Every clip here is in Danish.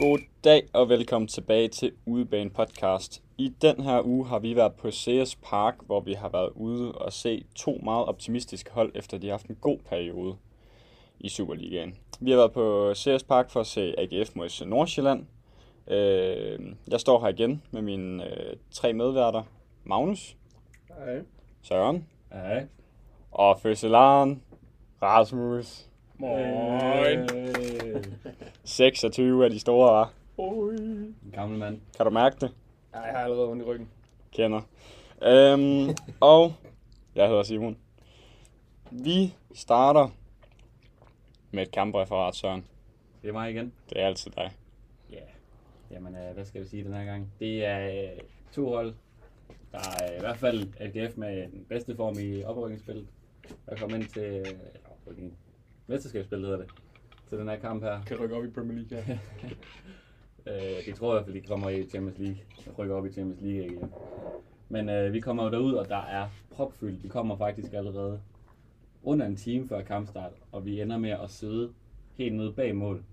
God dag og velkommen tilbage til Udebane Podcast. I den her uge har vi været på CS Park, hvor vi har været ude og se to meget optimistiske hold, efter de har haft en god periode i Superligaen. Vi har været på CS Park for at se AGF mod Nordsjælland. Øh, Jeg står her igen med mine øh, tre medværter. Magnus, Hej. Søren Hej. og fødselaren Rasmus. Moin. 26 af de store, var. En gammel mand. Kan du mærke det? Ej, jeg har allerede ondt i ryggen. kender. Øhm, og jeg hedder Simon. Vi starter med et kampreferat, Søren. Det er mig igen. Det er altid dig. Ja. Jamen, øh, hvad skal vi sige den her gang? Det er øh, to hold. Der er i hvert fald AGF med den bedste form i oprykningsspillet. Der kommer ind til øh, oprykning. Mesterskabsspillet hedder det. Til den her kamp her. Kan rykke op i Premier League her. Øh, de tror i hvert fald, de kommer i Champions League. Rykker op i Champions League igen. Men øh, vi kommer jo derud, og der er propfyldt. Vi kommer faktisk allerede under en time før kampstart, og vi ender med at sidde helt nede bag mål.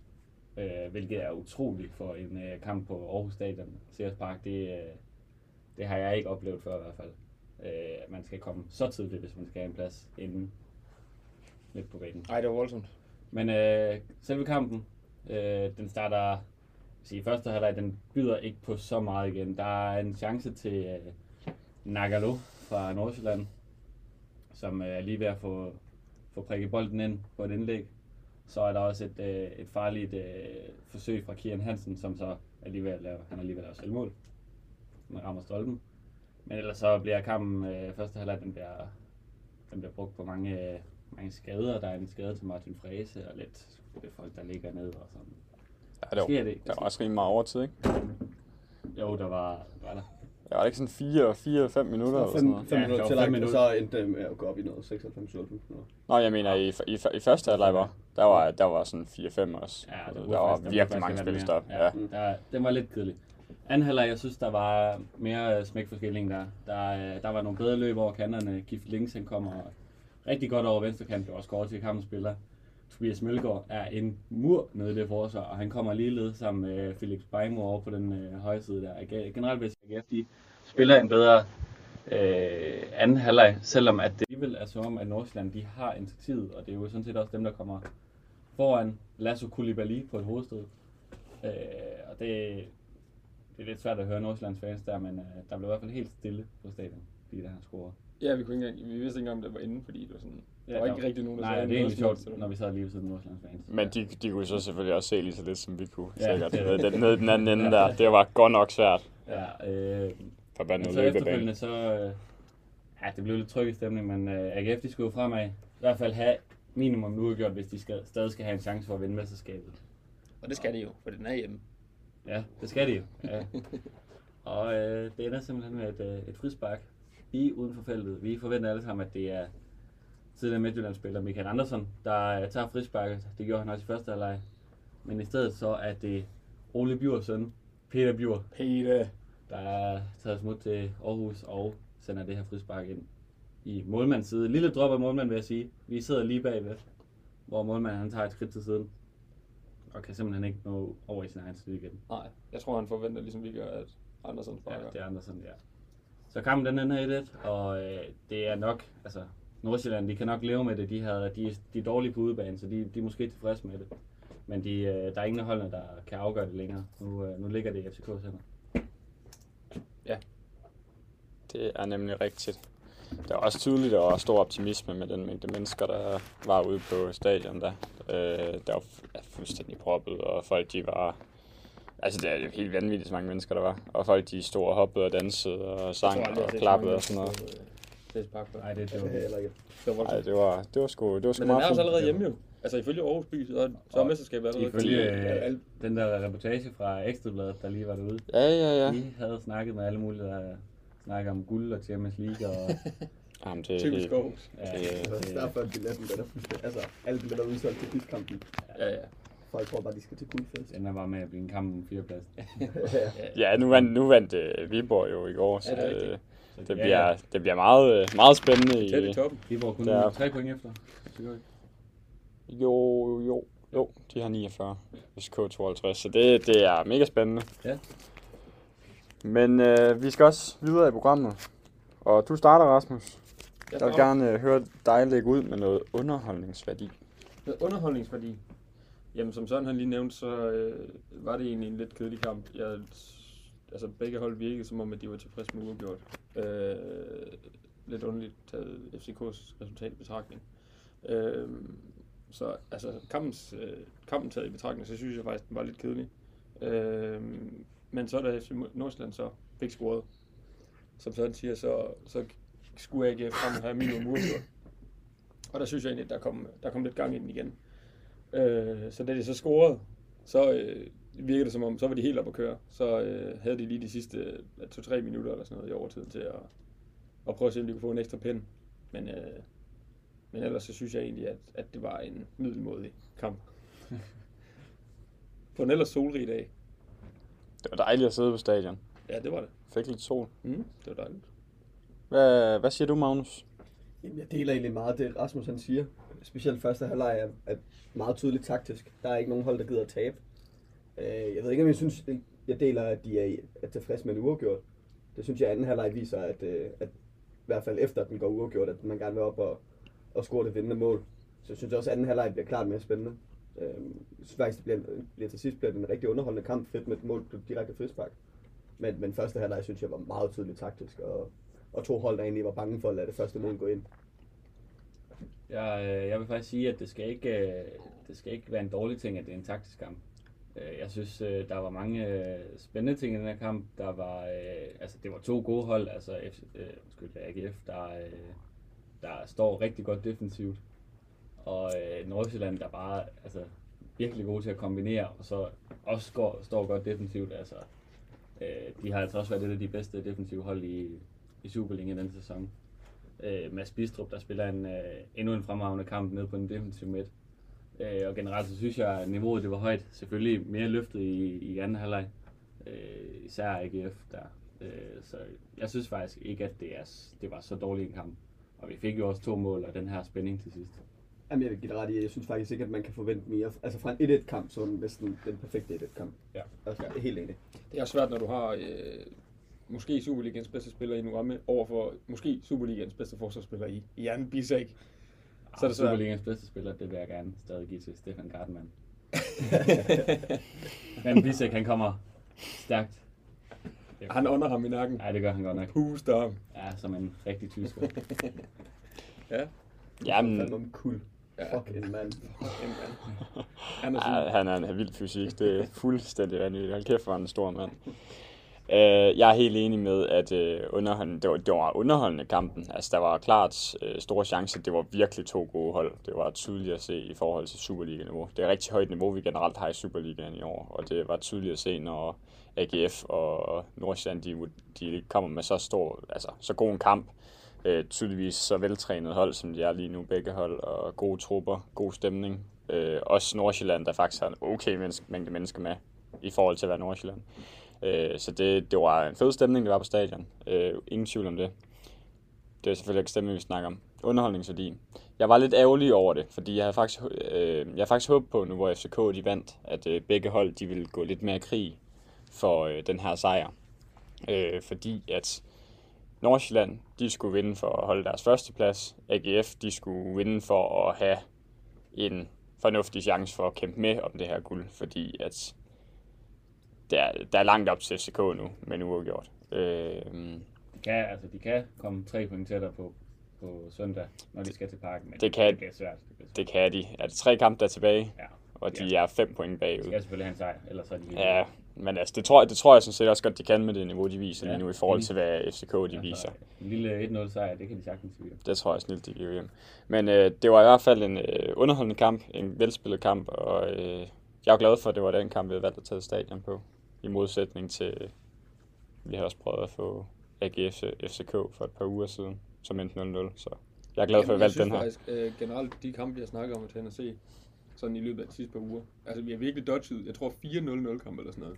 Øh, hvilket er utroligt for en øh, kamp på Aarhus Stadion, Sears Park. Det, øh, det har jeg ikke oplevet før i hvert fald. Øh, man skal komme så tidligt, hvis man skal have en plads inden midt på banen. Ej, det var voldsomt. Men øh, selve kampen, øh, den starter, sige, første halvleg, den byder ikke på så meget igen. Der er en chance til øh, Nagalo fra Nordsjælland, som øh, er lige ved at få, få prikket bolden ind på et indlæg. Så er der også et, øh, et farligt øh, forsøg fra Kian Hansen, som så er lige ved at lave, han er lige ved at lave selvmål. Man rammer stolpen. Men ellers så bliver kampen, øh, første halvleg, den bliver, den bliver brugt på mange, øh, mange skader. Der er en skade til Martin Frese og lidt, folk, der ligger ned og sådan. Ja, det var, Sker det? der var også rimelig meget overtid, ikke? Jo, der var, var der. Ja, var det ikke sådan 4 4 5 minutter eller sådan Fem, noget? fem Ja, minutter til var fem minutter. så endte det med at gå op i noget 96 noget. Nå, jeg mener, i, i, i første halvleg var, der var, der var sådan 4-5 også. Ja, Altså, det der var faktisk- virkelig mange spilstop. Ja. Ja, der, den var lidt kedelig. Anden halvleg, jeg synes, der var mere øh, smækforskilling der. Der, øh, der var nogle bedre løb over kanterne. Gift Links, han kommer rigtig godt over venstre kant. Det var også godt til kampens spiller. Tobias Mølgaard er en mur nede i det forsvar, og han kommer ligeledes sammen med øh, Felix Beimo over på den øh, højre side der. Generelt vil jeg sige, at de spiller en bedre øh, anden halvleg, selvom at det alligevel er som om, at Nordsjælland de har initiativet, og det er jo sådan set også dem, der kommer foran Lasso Koulibaly på et hovedstød. Øh, og det, det er lidt svært at høre Nordsjællands fans der, men øh, der blev i hvert fald helt stille på stadion, fordi der han scorede. Ja, vi, kunne ikke engang, vi vidste ikke engang, om det var inde, fordi det var sådan... Ja, der var ikke rigtig nogen, der Nej, sagde det er egentlig sjovt, når vi sad lige ved siden af Nordsjællands fans. Men de, de kunne så selvfølgelig også se lige så lidt, som vi kunne. Ja, Sikkert. det- Nede, den, nede den anden ende der. Det var godt nok svært. Ja, øh, For bare men noget så efterfølgende så, øh, ja, det blev lidt tryg i stemning, men øh, AGF de skulle jo fremad. I hvert fald have minimum nu gjort, hvis de skal, stadig skal have en chance for at vinde mesterskabet. Og det skal de jo, for den er hjemme. Ja, det skal de jo. Ja. Og øh, det ender simpelthen med et, øh, et frispark lige uden for feltet. Vi forventer alle sammen, at det er tidligere Midtjyllandsspiller Michael Andersen, der øh, tager frisparket. Det gjorde han også i første halvleg. Men i stedet så er det Ole Bjurs søn, Peter Bjur, Peter. der er taget smut til Aarhus og sender det her frispark ind i målmands side. Lille drop af målmand, vil jeg sige. Vi sidder lige bagved, hvor målmanden han tager et skridt til siden. Og kan simpelthen ikke nå over i sin egen side igen. Nej, jeg tror, han forventer, ligesom vi gør, at Andersen Ja, sparker. det er Andersen, ja. Så kampen den ender 1-1, og øh, det er nok, altså Nordsjælland, de kan nok leve med det. De, havde, de, de er dårlige på udebane, så de, de er måske tilfredse med det. Men de, øh, der er ingen af holdene, der kan afgøre det længere. Nu, øh, nu ligger det i FCK's hænder. Det er nemlig rigtigt. Det er også tydeligt, at der var stor optimisme med den mængde mennesker, der var ude på stadion der. Øh, der var fuldstændig proppet, og folk de var... Altså, det er jo helt vanvittigt, så mange mennesker der var. Og folk de stod og hoppede og dansede og sang og klappede og sådan noget. Det er. Nej, det, det var Heller ikke. Det var voldsomt. det var, det var sgu, det var sgu Men den er også allerede hjemme jo. Altså ifølge Aarhus by, så, så er mesterskabet allerede Ifølge øh, den der reportage fra Ekstrabladet, der lige var derude, Ja, ja, ja. de havde snakket med alle mulige, der snakker om guld og Champions League. Og, Jamen, det Typisk. Aarhus. ja, Det- det, derfor billetten, den er fuldstændig, altså, alle billetter er udsolgt til piskampen. Ja, ja. Folk tror bare, de skal til guldfest. det ender bare med at blive en kamp om fireplads. Ja, nu vandt, nu vandt uh, Viborg jo i går, så Ja, det er det, det, ja, bliver, det bliver meget, øh, meget spændende. Tæt i I, toppen. Vi får kun Det er- tre point efter. Så går det. jo, jo, jo. Jo, de har 49, FCK 52, så det, det er mega spændende. Ja. Men øh, vi skal også videre i programmet. Og du starter, Rasmus. Jeg vil gerne øh, høre dig lægge ud med noget underholdningsværdi. Med underholdningsværdi. Jamen, som Søren han lige nævnte, så øh, var det egentlig en lidt kedelig kamp. Jeg, altså, begge hold virkede som om, at de var tilfredse med uafgjort. Øh, lidt underligt taget FCK's resultat i betragtning. Øh, så altså, kampens, øh, kampen taget i betragtning, så synes jeg faktisk, den var lidt kedelig. Øh, men så da FC Nordsjælland så fik scoret, som Søren siger, så, så skulle AGF frem og have minimum uafgjort. Og der synes jeg egentlig, at der kom, der kom lidt gang i den igen. Øh, så da de så scorede, så øh, virkede det som om, så var de helt op at køre. Så øh, havde de lige de sidste øh, 2-3 minutter eller sådan noget i overtiden til at, at prøve at se, om de kunne få en ekstra pind. Men, øh, men ellers så synes jeg egentlig, at, at det var en middelmodig kamp. på en ellers solrig dag. Det var dejligt at sidde på stadion. Ja, det var det. Fik lidt sol. Mm, det var dejligt. Hvad, hvad siger du, Magnus? Jamen, jeg deler egentlig meget det, Rasmus han siger. Specielt første halvleg er, er meget tydeligt taktisk. Der er ikke nogen hold, der gider at tabe. Øh, Jeg ved ikke, om jeg synes, jeg deler, at de er, er tilfredse med en uafgjort. Det synes jeg, anden halvleg viser, at, øh, at i hvert fald efter den går uafgjort, at man gerne vil op og, og score det vindende mål. Så jeg synes også, at anden halvleg bliver klart mere spændende. Øh, Jeg synes faktisk, det bliver, bliver til sidst bliver det en rigtig underholdende kamp. Fedt med et mål på direkte frispark. Men, men første halvleg synes jeg var meget tydeligt taktisk, og, og to hold, der egentlig var bange for at lade det første mål gå ind. Jeg, øh, jeg vil faktisk sige, at det skal ikke, øh, det skal ikke være en dårlig ting, at det er en taktisk kamp. Øh, jeg synes, der var mange spændende ting i den her kamp. Der var, altså, det var to gode hold, altså F, undskyld, AGF, der, der står rigtig godt defensivt. Og Nordsjælland, der bare altså, virkelig gode til at kombinere, og så også går, står godt defensivt. Altså, de har altså også været et af de bedste defensive hold i, i Superligaen i den sæson. Øh, Mads Bistrup, der spiller en, øh, endnu en fremragende kamp nede på den defensive midt. Øh, og generelt så synes jeg, at niveauet det var højt. Selvfølgelig mere løftet i, i anden halvleg. Øh, især AGF der. Øh, så jeg synes faktisk ikke, at det, er, det var så dårlig en kamp. Og vi fik jo også to mål og den her spænding til sidst. Jamen, jeg vil give dig ret i, jeg synes faktisk ikke, at man kan forvente mere. Altså fra en 1-1-kamp, så var den næsten den perfekte 1-1-kamp. Ja. Altså, jeg er helt enig. Det er svært, når du har øh, måske Superligans bedste spiller i Nuamme, overfor måske Superligans bedste forsvarsspiller i Jan Bisek. Så er det svært. Superligans bedste spiller, det vil jeg gerne stadig give til Stefan Gartmann. Men Bisek, han kommer stærkt. Han ånder ham i nakken. Ja, det gør han godt nok. Puster ham. Ja, som en rigtig tysker. Ja. Jamen, Fandme om kul. Ja. Fuck en mand. En mand. Han er Ja, han er en vild fysik. Det er fuldstændig vanvittigt. Hold kæft, hvor er han en stor mand. Øh, jeg er helt enig med, at øh, underholdende, det, var, det var underholdende kampen. Altså, der var klart øh, store chancer. Det var virkelig to gode hold. Det var tydeligt at se i forhold til Superliga-niveau. Det er et rigtig højt niveau, vi generelt har i Superligaen i år. Og det var tydeligt at se, når AGF og Nordsjælland, de, de kommer med så stor, altså så god en kamp. Øh, tydeligvis så veltrænet hold, som de er lige nu, begge hold, og gode trupper, god stemning. Øh, også Nordsjælland, der faktisk har en okay menneske, mængde mennesker med i forhold til at være Nordsjælland. Øh, så det, det var en fed stemning, det var på stadion. Øh, ingen tvivl om det. Det er selvfølgelig ikke stemning, vi snakker om. Underholdningsværdien. Jeg var lidt ærgerlig over det, fordi jeg havde faktisk, øh, jeg havde faktisk håbet på, nu hvor FCK de vandt, at øh, begge hold de ville gå lidt mere i krig for øh, den her sejr. Øh, fordi at Nordsjælland, de skulle vinde for at holde deres første plads. AGF, de skulle vinde for at have en fornuftig chance for at kæmpe med om det her guld, fordi at der, der er langt op til FCK nu, men uafgjort. Øh, De kan, altså, de kan komme tre point tættere på, på søndag, når de skal til parken. Men det kan- det bliver svært. Det, bliver svært. det kan de. Er det tre kampe, der er tilbage, Ja. og de Ja. er fem point De bagud. skal selvfølgelig have en sejr, ellers er de Ja, men altså, det tror, jeg, det tror jeg sådan set også godt, de kan med det niveau, de viser Ja, lige nu, i forhold til, hvad FCK de Ja, viser. En lille 1-0 sejr, det kan de sagtens give. Det tror jeg snilt, de giver hjem. Men øh, det var i hvert fald en øh, underholdende kamp, en velspillet kamp, og øh, jeg er glad for, at det var den kamp, vi havde valgt at tage stadion på. I modsætning til, vi har også prøvet at få AGF FCK for et par uger siden, som endte 0-0. Så jeg er glad for, at vi valgte den her. faktisk øh, generelt, de kampe, vi har snakket om at tage se, sådan i løbet af de sidste par uger. Altså, vi har virkelig dodget, jeg tror 4-0-0 kampe eller sådan noget.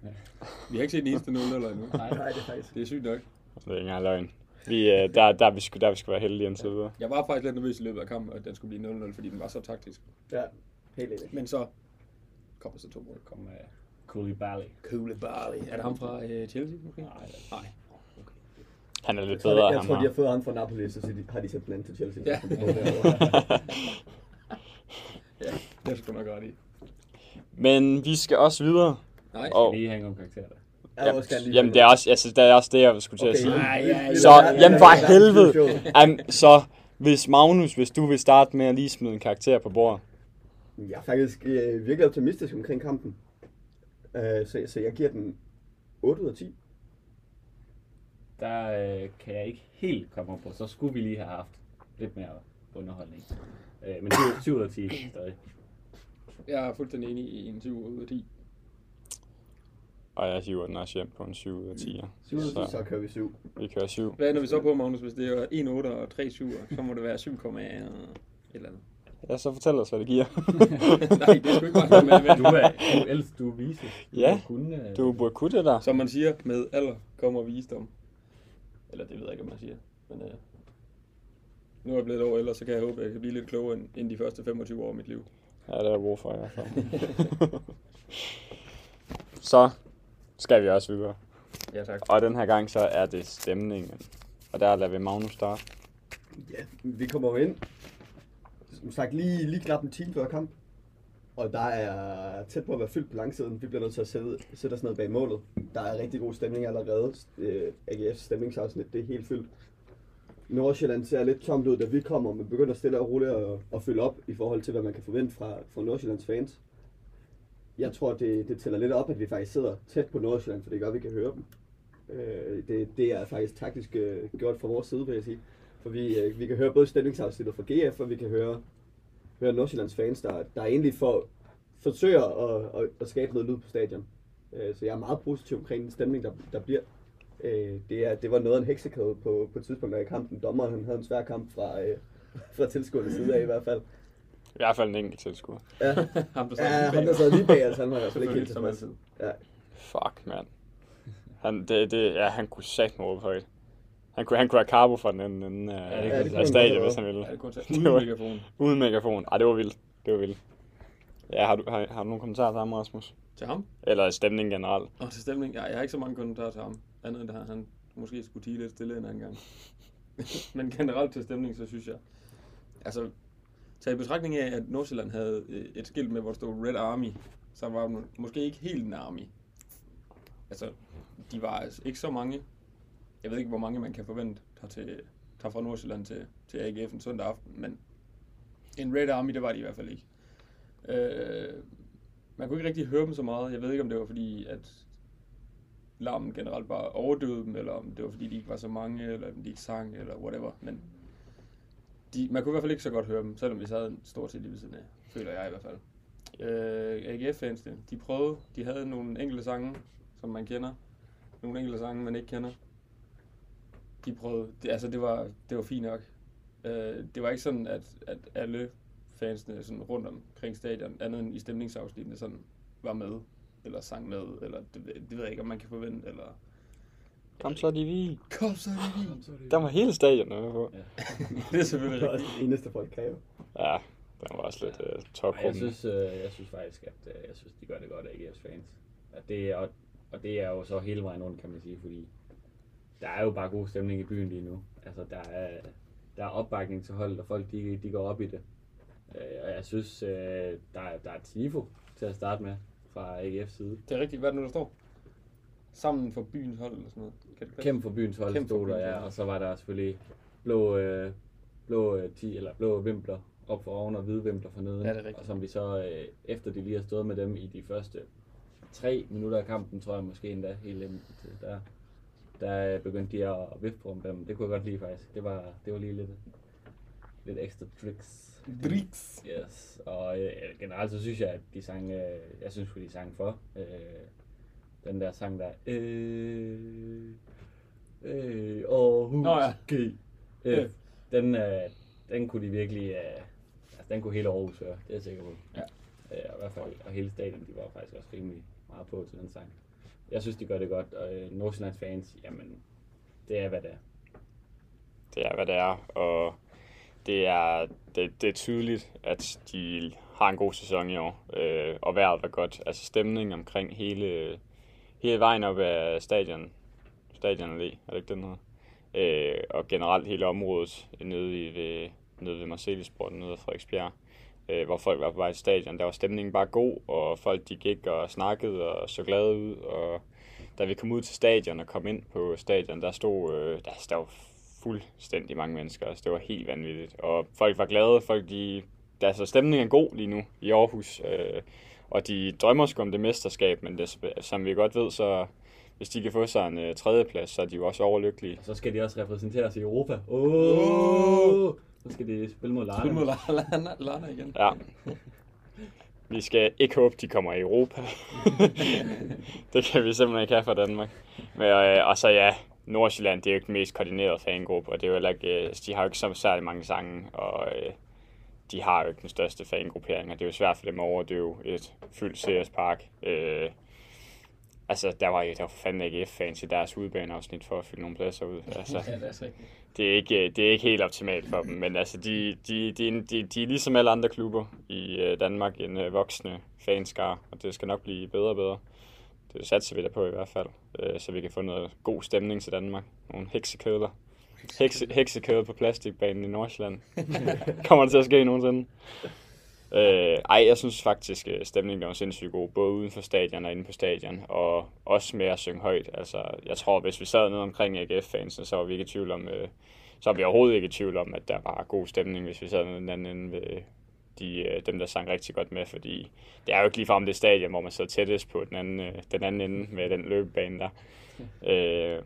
Vi har ikke set den eneste 0 eller endnu. Nej, Nej, det er faktisk. Det er sygt nok. Det er ikke engang løgn. Vi, øh, der, der, vi skulle, der vi skulle være heldige indtil videre. Jeg var faktisk lidt nervøs i løbet af kampen, at den skulle blive 0-0, fordi den var så taktisk. Ja, helt enig. Men så Kommer så to mål. Kom med Koulibaly. Koulibaly. Er det ham fra øh, Chelsea, måske? Nej, Nej. Han er Jeg lidt bedre, jeg, jeg ham tror, de her. har fået ham fra Napoli, så de- har de sendt den anden til Chelsea. Ja. Ja. Det sgu nok ret i. Men vi skal også videre. Nej. Og, Og lige hænge om karakterer der. Jeg lige jamen, det er også, altså, det er også det, jeg skulle til at sige. Nej, ja, ja. Så, jamen for helvede. Jamen, så hvis Magnus, hvis du vil starte med at lige smide en karakter på bordet. Jeg er faktisk øh, virkelig optimistisk omkring kampen. Øh, så, så jeg giver den 8 ud af 10. Der øh, kan jeg ikke helt komme op på. Så skulle vi lige have haft lidt mere underholdning. Øh, men 7, 7 ud af 10 stadig. Jeg er fuldstændig enig i en 7 ud af 10. Og jeg hiver den også hjem på en 7 ud af 10. Så, Så så kører vi 7. vi kører 7. Hvad ender vi så på, Magnus, hvis det er 1 8 og 3 7, så må det være 7, et eller andet. Ja, så fortæl os, hvad det giver. Nej, det er sgu ikke bare Du med. er, du er du er vise. Du Ja, kunne, øh, Du burde kunne det der. Som man siger, med alder kommer visdom. Eller det ved jeg ikke, om man siger. Men øh, nu er jeg blevet et år ældre, så kan jeg håbe, at jeg kan blive lidt klogere end, end de første 25 år af mit liv. Ja, det er jeg brug for i hvert fald. så skal vi også videre. Ja, tak. Og den her gang, så er det stemningen. Og der lader vi Magnus starte. Ja, vi kommer jo ind. Som sagt, lige, lige knap en time før kamp. Og der er tæt på at være fyldt på langsiden. Vi bliver nødt til at sætte, sætte os ned bag målet. Der er rigtig god stemning allerede. Øh, AGF's stemningsafsnit, det er helt fyldt. Nordsjælland ser lidt tomt ud, da vi kommer, men begynder stille og roligt at, at fylde op i forhold til, hvad man kan forvente fra, fra Nordsjællands fans. Jeg tror, det, det tæller lidt op, at vi faktisk sidder tæt på Nordsjælland, for det gør, at vi kan høre dem. Øh, det, det er faktisk taktisk øh, gjort fra vores side, vil jeg sige. For vi, øh, vi kan høre både stemningsafsnittet fra GF, og vi kan høre, høre Nordsjællands fans, der, der egentlig for, forsøger at, at, at skabe noget lyd på stadion. Øh, så jeg er meget positiv omkring den stemning, der, der bliver. Øh, det, er, det var noget af en heksekode på, på tidspunktet i kampen. Dommeren han havde en svær kamp fra, øh, fra tilskuernes side af i hvert fald. I hvert fald en enkelt tilskud. Ja, Ham, der ja sad ham der sad lige bag os, han var i hvert fald ikke helt tilfreds. Ja. Fuck, mand. Han, det, det, ja, han kunne sagt mig råbe højt. Han kunne, han kunne have carbo fra den anden ende det af, ja, af stadion, hvis han ville. Ja, det kunne tage Det uden mikrofon. Uden megafon. Ej, det var vildt. Det var vildt. Ja, har du, har, har du nogle kommentarer til ham, Rasmus? Til ham? Eller stemningen generelt? Og til stemning. Ja, jeg har ikke så mange kommentarer til ham. Andet end at han måske skulle tige lidt stille en anden gang. Men generelt til stemning, så synes jeg... Altså, tag i betragtning af, at Nordsjælland havde øh, et skilt med, hvor der stod Red Army, så var det måske ikke helt en army. Altså, de var altså ikke så mange. Jeg ved ikke, hvor mange man kan forvente, tager, til, tager fra Nordsjælland til, til AGF en søndag aften, men en Red Army, det var de i hvert fald ikke. Øh, man kunne ikke rigtig høre dem så meget. Jeg ved ikke, om det var fordi, at larmen generelt bare overdøvede dem, eller om det var fordi, de ikke var så mange, eller om de ikke sang, eller whatever. Men de, man kunne i hvert fald ikke så godt høre dem, selvom vi sad en stor til lige ved siden af, føler jeg i hvert fald. Øh, AGF-fans, de prøvede, de havde nogle enkelte sange, som man kender, nogle enkelte sange, man ikke kender. De prøvede, det, altså det var, det var fint nok. Øh, det var ikke sådan, at, at alle fansene sådan rundt omkring stadion, andet end i stemningsafsnittene, sådan var med, eller sang med, eller det, ved- det ved jeg ikke, om man kan forvente, eller... Kom så, de vi. Kom så, det Der var hele stadion med på. Ja. Det er selvfølgelig Det var rigtigt. også det eneste, folk kræver. Ja, den var også lidt uh, Ej, jeg synes, øh, jeg synes faktisk, at øh, jeg synes, de gør det godt af AGF's fans. At det er, og, og det er jo så hele vejen rundt, kan man sige, fordi der er jo bare god stemning i byen lige nu. Altså, der er, der er opbakning til holdet, og folk de, de går op i det. Øh, og jeg synes, øh, der, er, der er tifo til at starte med fra AGF's side. Det er rigtigt. Hvad er det nu, der står? Sammen for byens hold, eller sådan noget. Kan det? Kæmpe for byens hold Kæmpe stod der, ja. Og så var der selvfølgelig blå, øh, blå, øh, ti, eller blå vimpler op for oven og hvide vimpler for neden. Ja, det er rigtigt. Og som vi så, øh, efter de lige har stået med dem i de første tre minutter af kampen, tror jeg måske endda helt ind til der, der øh, begyndte de at vifte på dem. Det kunne jeg godt lide faktisk. Det var, det var lige lidt, lidt ekstra tricks. Drix. Yes, og øh, generelt så synes jeg, at de sang, øh, jeg synes, de sang for. Øh, den der sang der, øh, øh, Aarhus, Nå ja. G. F, den, øh, den kunne de virkelig, øh, altså den kunne hele Aarhus høre, det er jeg sikker på. Ja. Øh, og i hvert fald, og hele stadion, de var faktisk også rimelig meget på til den sang. Jeg synes, de gør det godt, og øh, Nordsjællands fans, jamen, det er, hvad det er. Det er, hvad det er, og det er, det, det er tydeligt, at de har en god sæson i år, øh, og vejret var godt. Altså stemningen omkring hele, hele vejen op ad stadion, stadion Allé, er det ikke den her? Øh, og generelt hele området nede, i, ved, nede ved Marcelisporten, nede ved Frederiksbjerg, øh, hvor folk var på vej til stadion. Der var stemningen bare god, og folk de gik og snakkede og så glade ud. Og da vi kom ud til stadion og kom ind på stadion, der stod øh, der, der var fuldstændig mange mennesker. Altså, det var helt vanvittigt. Og folk var glade, folk de altså, stemningen er god lige nu i Aarhus, øh, og de drømmer sgu om det mesterskab, men det, som vi godt ved, så hvis de kan få sig en øh, tredjeplads, så er de jo også overlykkelige. Og så skal de også repræsentere os i Europa. Åh! Oh! Så skal de spille mod Larne. Spil mod Lana, Lana igen. Ja. Vi skal ikke håbe, de kommer i Europa. det kan vi simpelthen ikke have for Danmark. Men, øh, og så ja, Nordsjælland, det er jo ikke den mest koordinerede fangruppe, og det er jo ikke, øh, de har jo ikke så særlig mange sange, og øh, de har jo ikke den største fangruppering, og det er jo svært for dem at overdøve et fyldt CS Park. Øh, altså, der var, der var fandme ikke F-fans i deres udbaneafsnit for at fylde nogle pladser ud. Altså, Ja, det er så rigtigt. det er ikke, det er ikke helt optimalt for dem, men altså, de, de, de, de, de er ligesom alle andre klubber i øh, Danmark en øh, voksne fanskar, og det skal nok blive bedre og bedre. Det satser vi da på i hvert fald, øh, så vi kan få noget god stemning til Danmark. Nogle heksekedler. Hekse, heksekæde på plastikbanen i Nordsjælland. Kommer det til at ske nogensinde? Øh, ej, jeg synes faktisk, at stemningen var sindssygt god, både uden for stadion og inde på stadion, og også med at synge højt. Altså, jeg tror, hvis vi sad nede omkring AGF-fansene, så var vi ikke i tvivl om, øh, så var vi overhovedet ikke i tvivl om, at der var god stemning, hvis vi sad nede den anden ende ved de, øh, dem, der sang rigtig godt med, fordi det er jo ikke lige om det stadion, hvor man sidder tættest på den anden, øh, den anden ende med den løbebane der. Øh,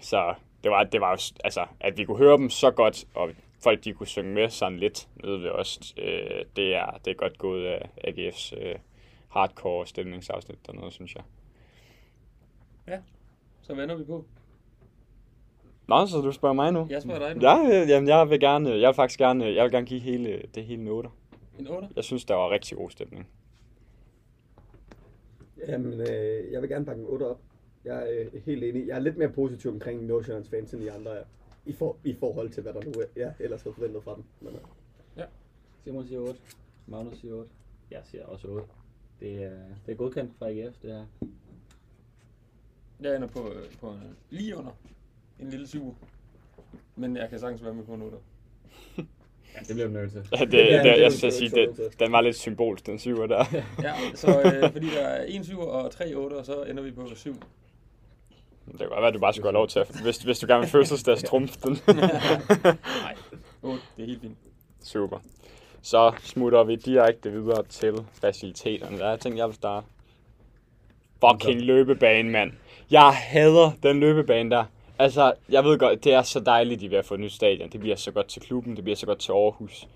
så det var, det var altså, at vi kunne høre dem så godt, og folk de kunne synge med sådan lidt nede ved os, øh, det, er, det er godt gået af AGF's øh, hardcore stemningsafsnit dernede, synes jeg. Så vender vi på. Nå, så du spørger mig nu? Jeg spørger dig nu. Ja, jamen, jeg vil gerne, jeg vil faktisk gerne, jeg vil gerne give hele, det hele noter. En 8. Jeg synes, der var rigtig god stemning. Jamen, øh, jeg vil gerne bakke en 8 op. Jeg er øh, helt enig. Jeg er lidt mere positiv omkring Nordsjællands fans, end de andre er. I, for, I forhold til, hvad der nu er, jeg ellers havde forventet fra dem. Men, øh, Simon siger 8. Magnus siger 8. Jeg siger også 8. Det er, det er godkendt fra AGF, det her. Jeg ender på, øh, på øh, lige under en lille 7. Men jeg kan sagtens være med på en 8. Ja, det bliver vi nødt til. det, Ja, det, det er det, jo jeg skal sige, det, den var lidt symbolsk, den syver der. Ja, så øh, fordi der er en 7 og tre 8, og så ender vi på 7. Det kan godt være, at du bare skulle have lov til at, hvis, hvis du gerne vil fødselsdags trumf den. Nej, 8, det er helt fint. Super. Så smutter vi direkte videre til faciliteterne. Der er ting, jeg vil starte. Fucking løbebane, mand. Jeg hader den løbebane der. Altså, jeg ved godt, det er så dejligt, de er ved at få et nyt stadion. Det bliver så godt til klubben, det bliver så godt til Aarhus.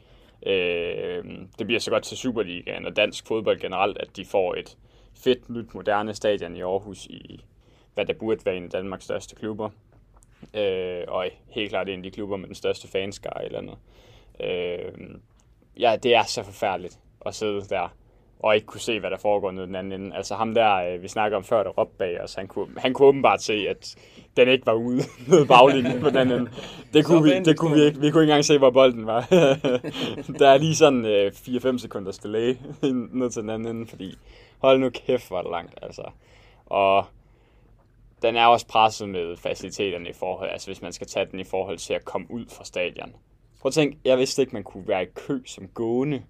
Øh, det bliver så godt til Superligaen og dansk fodbold generelt, at de får et fedt, nyt, moderne stadion i Aarhus i, hvad der burde være en af Danmarks største klubber. Øh, og helt klart en af de klubber med den største fanskare eller andet. Øh, ja, det er så forfærdeligt at sidde der og ikke kunne se, hvad der foregår nede den anden ende. Altså ham der, øh, vi snakker om før, der råbte bag os, han kunne, han kunne åbenbart se, at den ikke var ude i baglinjen på den anden ende. Det kunne, vi, det kunne vi ikke. Vi kunne ikke engang se, hvor bolden var. der er lige sådan øh, 4-5 sekunders delay ned til den anden ende, fordi hold nu kæft, var det langt. Altså. Og den er også presset med faciliteterne i forhold, altså hvis man skal tage den i forhold til at komme ud fra stadion. Prøv at tænke, jeg vidste ikke, man kunne være i kø som gående,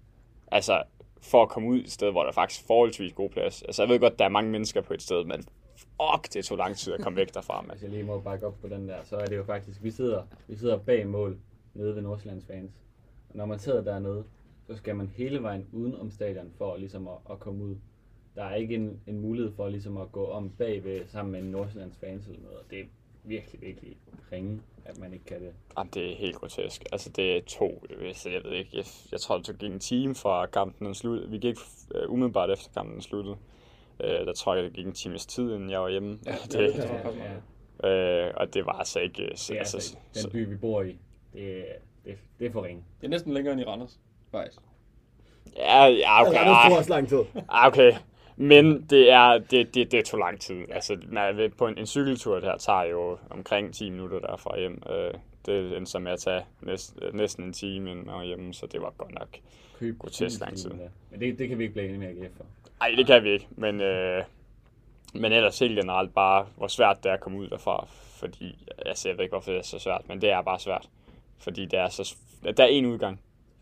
altså for at komme ud et sted, hvor der faktisk er forholdsvis god plads. Altså jeg ved godt, der er mange mennesker på et sted, men fuck, det tog lang tid at komme væk derfra. Hvis jeg lige må bakke op på den der, så er det jo faktisk, vi sidder, vi sidder bag mål nede ved Nordsjællands fans. Og når man sidder dernede, så skal man hele vejen uden om stadion for ligesom at, at komme ud. Der er ikke en, en mulighed for ligesom at gå om bagved sammen med en Nordsjællands fans eller noget. Og det er virkelig, virkelig ringe, at man ikke kan det. Jamen, det er helt grotesk. Altså, det tog, så jeg ved ikke, jeg, jeg tror, det gik en time fra kampen den sluttede. Vi gik uh, umiddelbart efter kampen den sluttede. Uh, der tror jeg, det gik en times tid, inden jeg var hjemme. Ja, det det, jeg også, ja, uh, og det var altså ikke... Uh, det er altså, altså, den by, vi bor i, det, det, det er for ringe. Det er næsten længere end i Randers, faktisk. ja, ja, okay. okay, det tog også lang tid. ah, okay. Men det er det, det, det tog lang tid. Altså, man ved- på en, en cykeltur der tager jo omkring 10 minutter derfra hjem. Uh, det endte så med at tage næsten, næsten en time inden og hjemme, så det var godt nok. Køb Grotesk lang tid. Men det, det kan vi ikke blive enige med AGF for. Nej, det kan vi ikke, men, øh, men ellers helt generelt bare, hvor svært det er at komme ud derfra, fordi, altså jeg ved ikke, hvorfor det er så svært, men det er bare svært, fordi det er så, der er en udgang,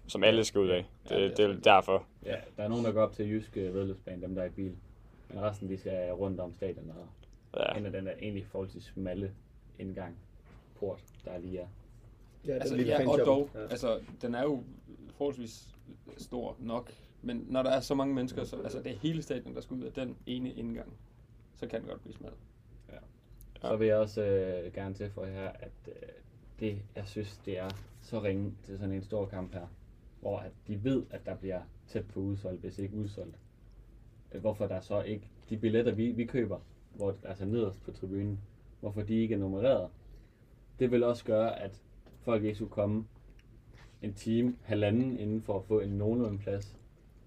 som alle skal ud af. Det, Ja, ja, det er det, er derfor. Ja, der er nogen, der går op til Jysk øh, vedløbsbane, dem der er i bil. Men resten, de skal rundt om stadion og Ja. ja. ind den der egentlig forholdsvis smalle indgang, port, der lige er. Ja, Altså, ja, og dog, Ja. altså, den er jo forholdsvis stor nok, men når der er så mange mennesker, så, altså det er hele stadion, der skal ud af den ene indgang, så kan det godt blive smalt. Så vil jeg også øh, gerne tilføje her, at øh, det, jeg synes, det er så ringe til sådan en stor kamp her, hvor at de ved, at der bliver tæt på udsolgt, hvis ikke udsolgt. Øh, hvorfor der så ikke, de billetter, vi, vi køber, hvor, altså nederst på tribunen, hvorfor de ikke er nummereret, det vil også gøre, at folk ikke skulle komme en time, halvanden inden for at få en nogenlunde plads.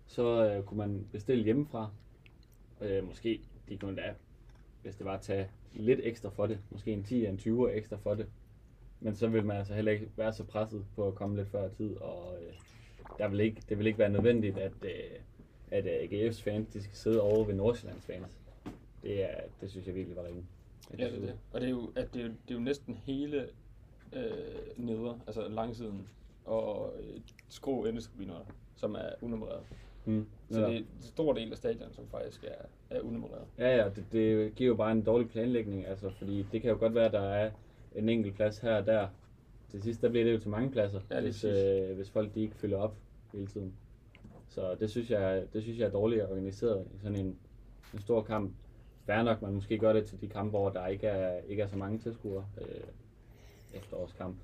Så øh, kunne man bestille hjemmefra. Øh, måske de kunne da, hvis det var at tage lidt ekstra for det, måske en 10 en 20 ekstra for det. Men så vil man altså heller ikke være så presset på at komme lidt før tid, og øh, der vil ikke, det vil ikke være nødvendigt, at, øh, at øh, AGF's fans de skal sidde over ved Nordsjællands fans. Det, er, det synes jeg virkelig var ringe. Ja, det er det. Og det er jo, at det er jo, det er jo næsten hele øh, neder, altså langsiden, og øh, skrå endetribuner, som er unummereret. Mm. Så det er en stor del af stadion, som faktisk er, er unummereret. Ja, ja, det, det giver jo bare en dårlig planlægning, altså, fordi det kan jo godt være, at der er en enkelt plads her og der. Til sidst, der bliver det jo til mange pladser, Ja, hvis, øh, hvis folk de ikke fylder op hele tiden. Så det synes jeg, det synes jeg er dårligt organiseret i sådan en, en stor kamp. Fair nok, man måske gør det til de kampe, hvor der ikke er, ikke er så mange tilskuere. Øh, efterårskamp,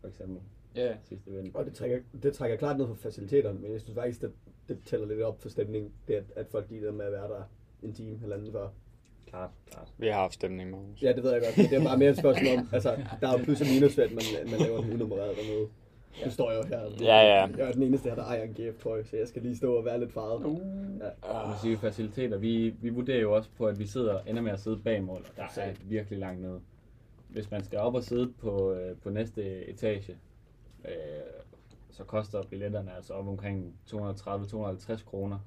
for eksempel, Ja, sidste vind. Og det trækker, det trækker klart ned på faciliteterne, men jeg synes faktisk, det, det tæller lidt op for stemningen, det at, at folk gider med at være der en time, halvanden før. Klart, klart. Vi har haft stemning, Magnus. Ja, det ved jeg godt, men det er bare mere et spørgsmål om, altså, der er jo plus og minus ved, at man, man laver den unummereret dernede. Nu står jeg jo her. Ja, ja. Jeg er den eneste her, der ejer en GF-trøje, så jeg skal lige stå og være lidt farvet. Uh. Ja. Man siger faciliteter. Vi, vi vurderer jo også på, at vi sidder, ender med at sidde bag mål, og der er virkelig langt nede. Hvis man skal op og sidde på, øh, på næste etage, øh, så koster billetterne altså op omkring 230-250 kroner.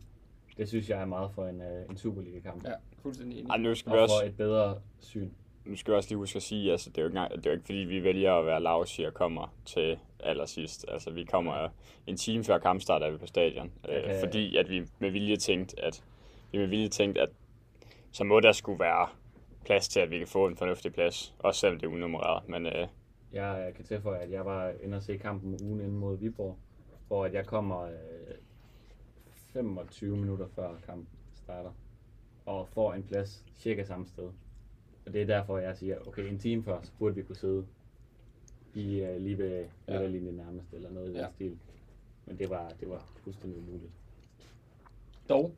Det synes jeg er meget for en, øh, en Superliga-kamp. ja, fuldstændig enig. Ej, nu skal vi Og også, for et bedre syn. nu skal vi også lige huske at sige, altså det er jo ikke, engang- det er jo ikke fordi, vi vælger at være lousy og kommer til allersidst. Altså vi kommer en time før kampstart er vi på stadion. Jeg Øh, fordi at vi med vilje tænkt, at vi med vilje tænkt, at så må der skulle være plads til, at vi kan få en fornuftig plads. Også selvom det er unummereret. Men øh, Jeg kan tilføje, at jeg var inde og se kampen ugen inden mod Viborg, hvor at jeg kommer øh, 25 minutter før kampen starter, og får en plads cirka samme sted. Og det er derfor, jeg siger, okay, en time før, så burde vi kunne sidde i øh, lige ved Ja. nærmest, eller noget i den Ja. stil. Men det var, det var fuldstændig umuligt. Dog,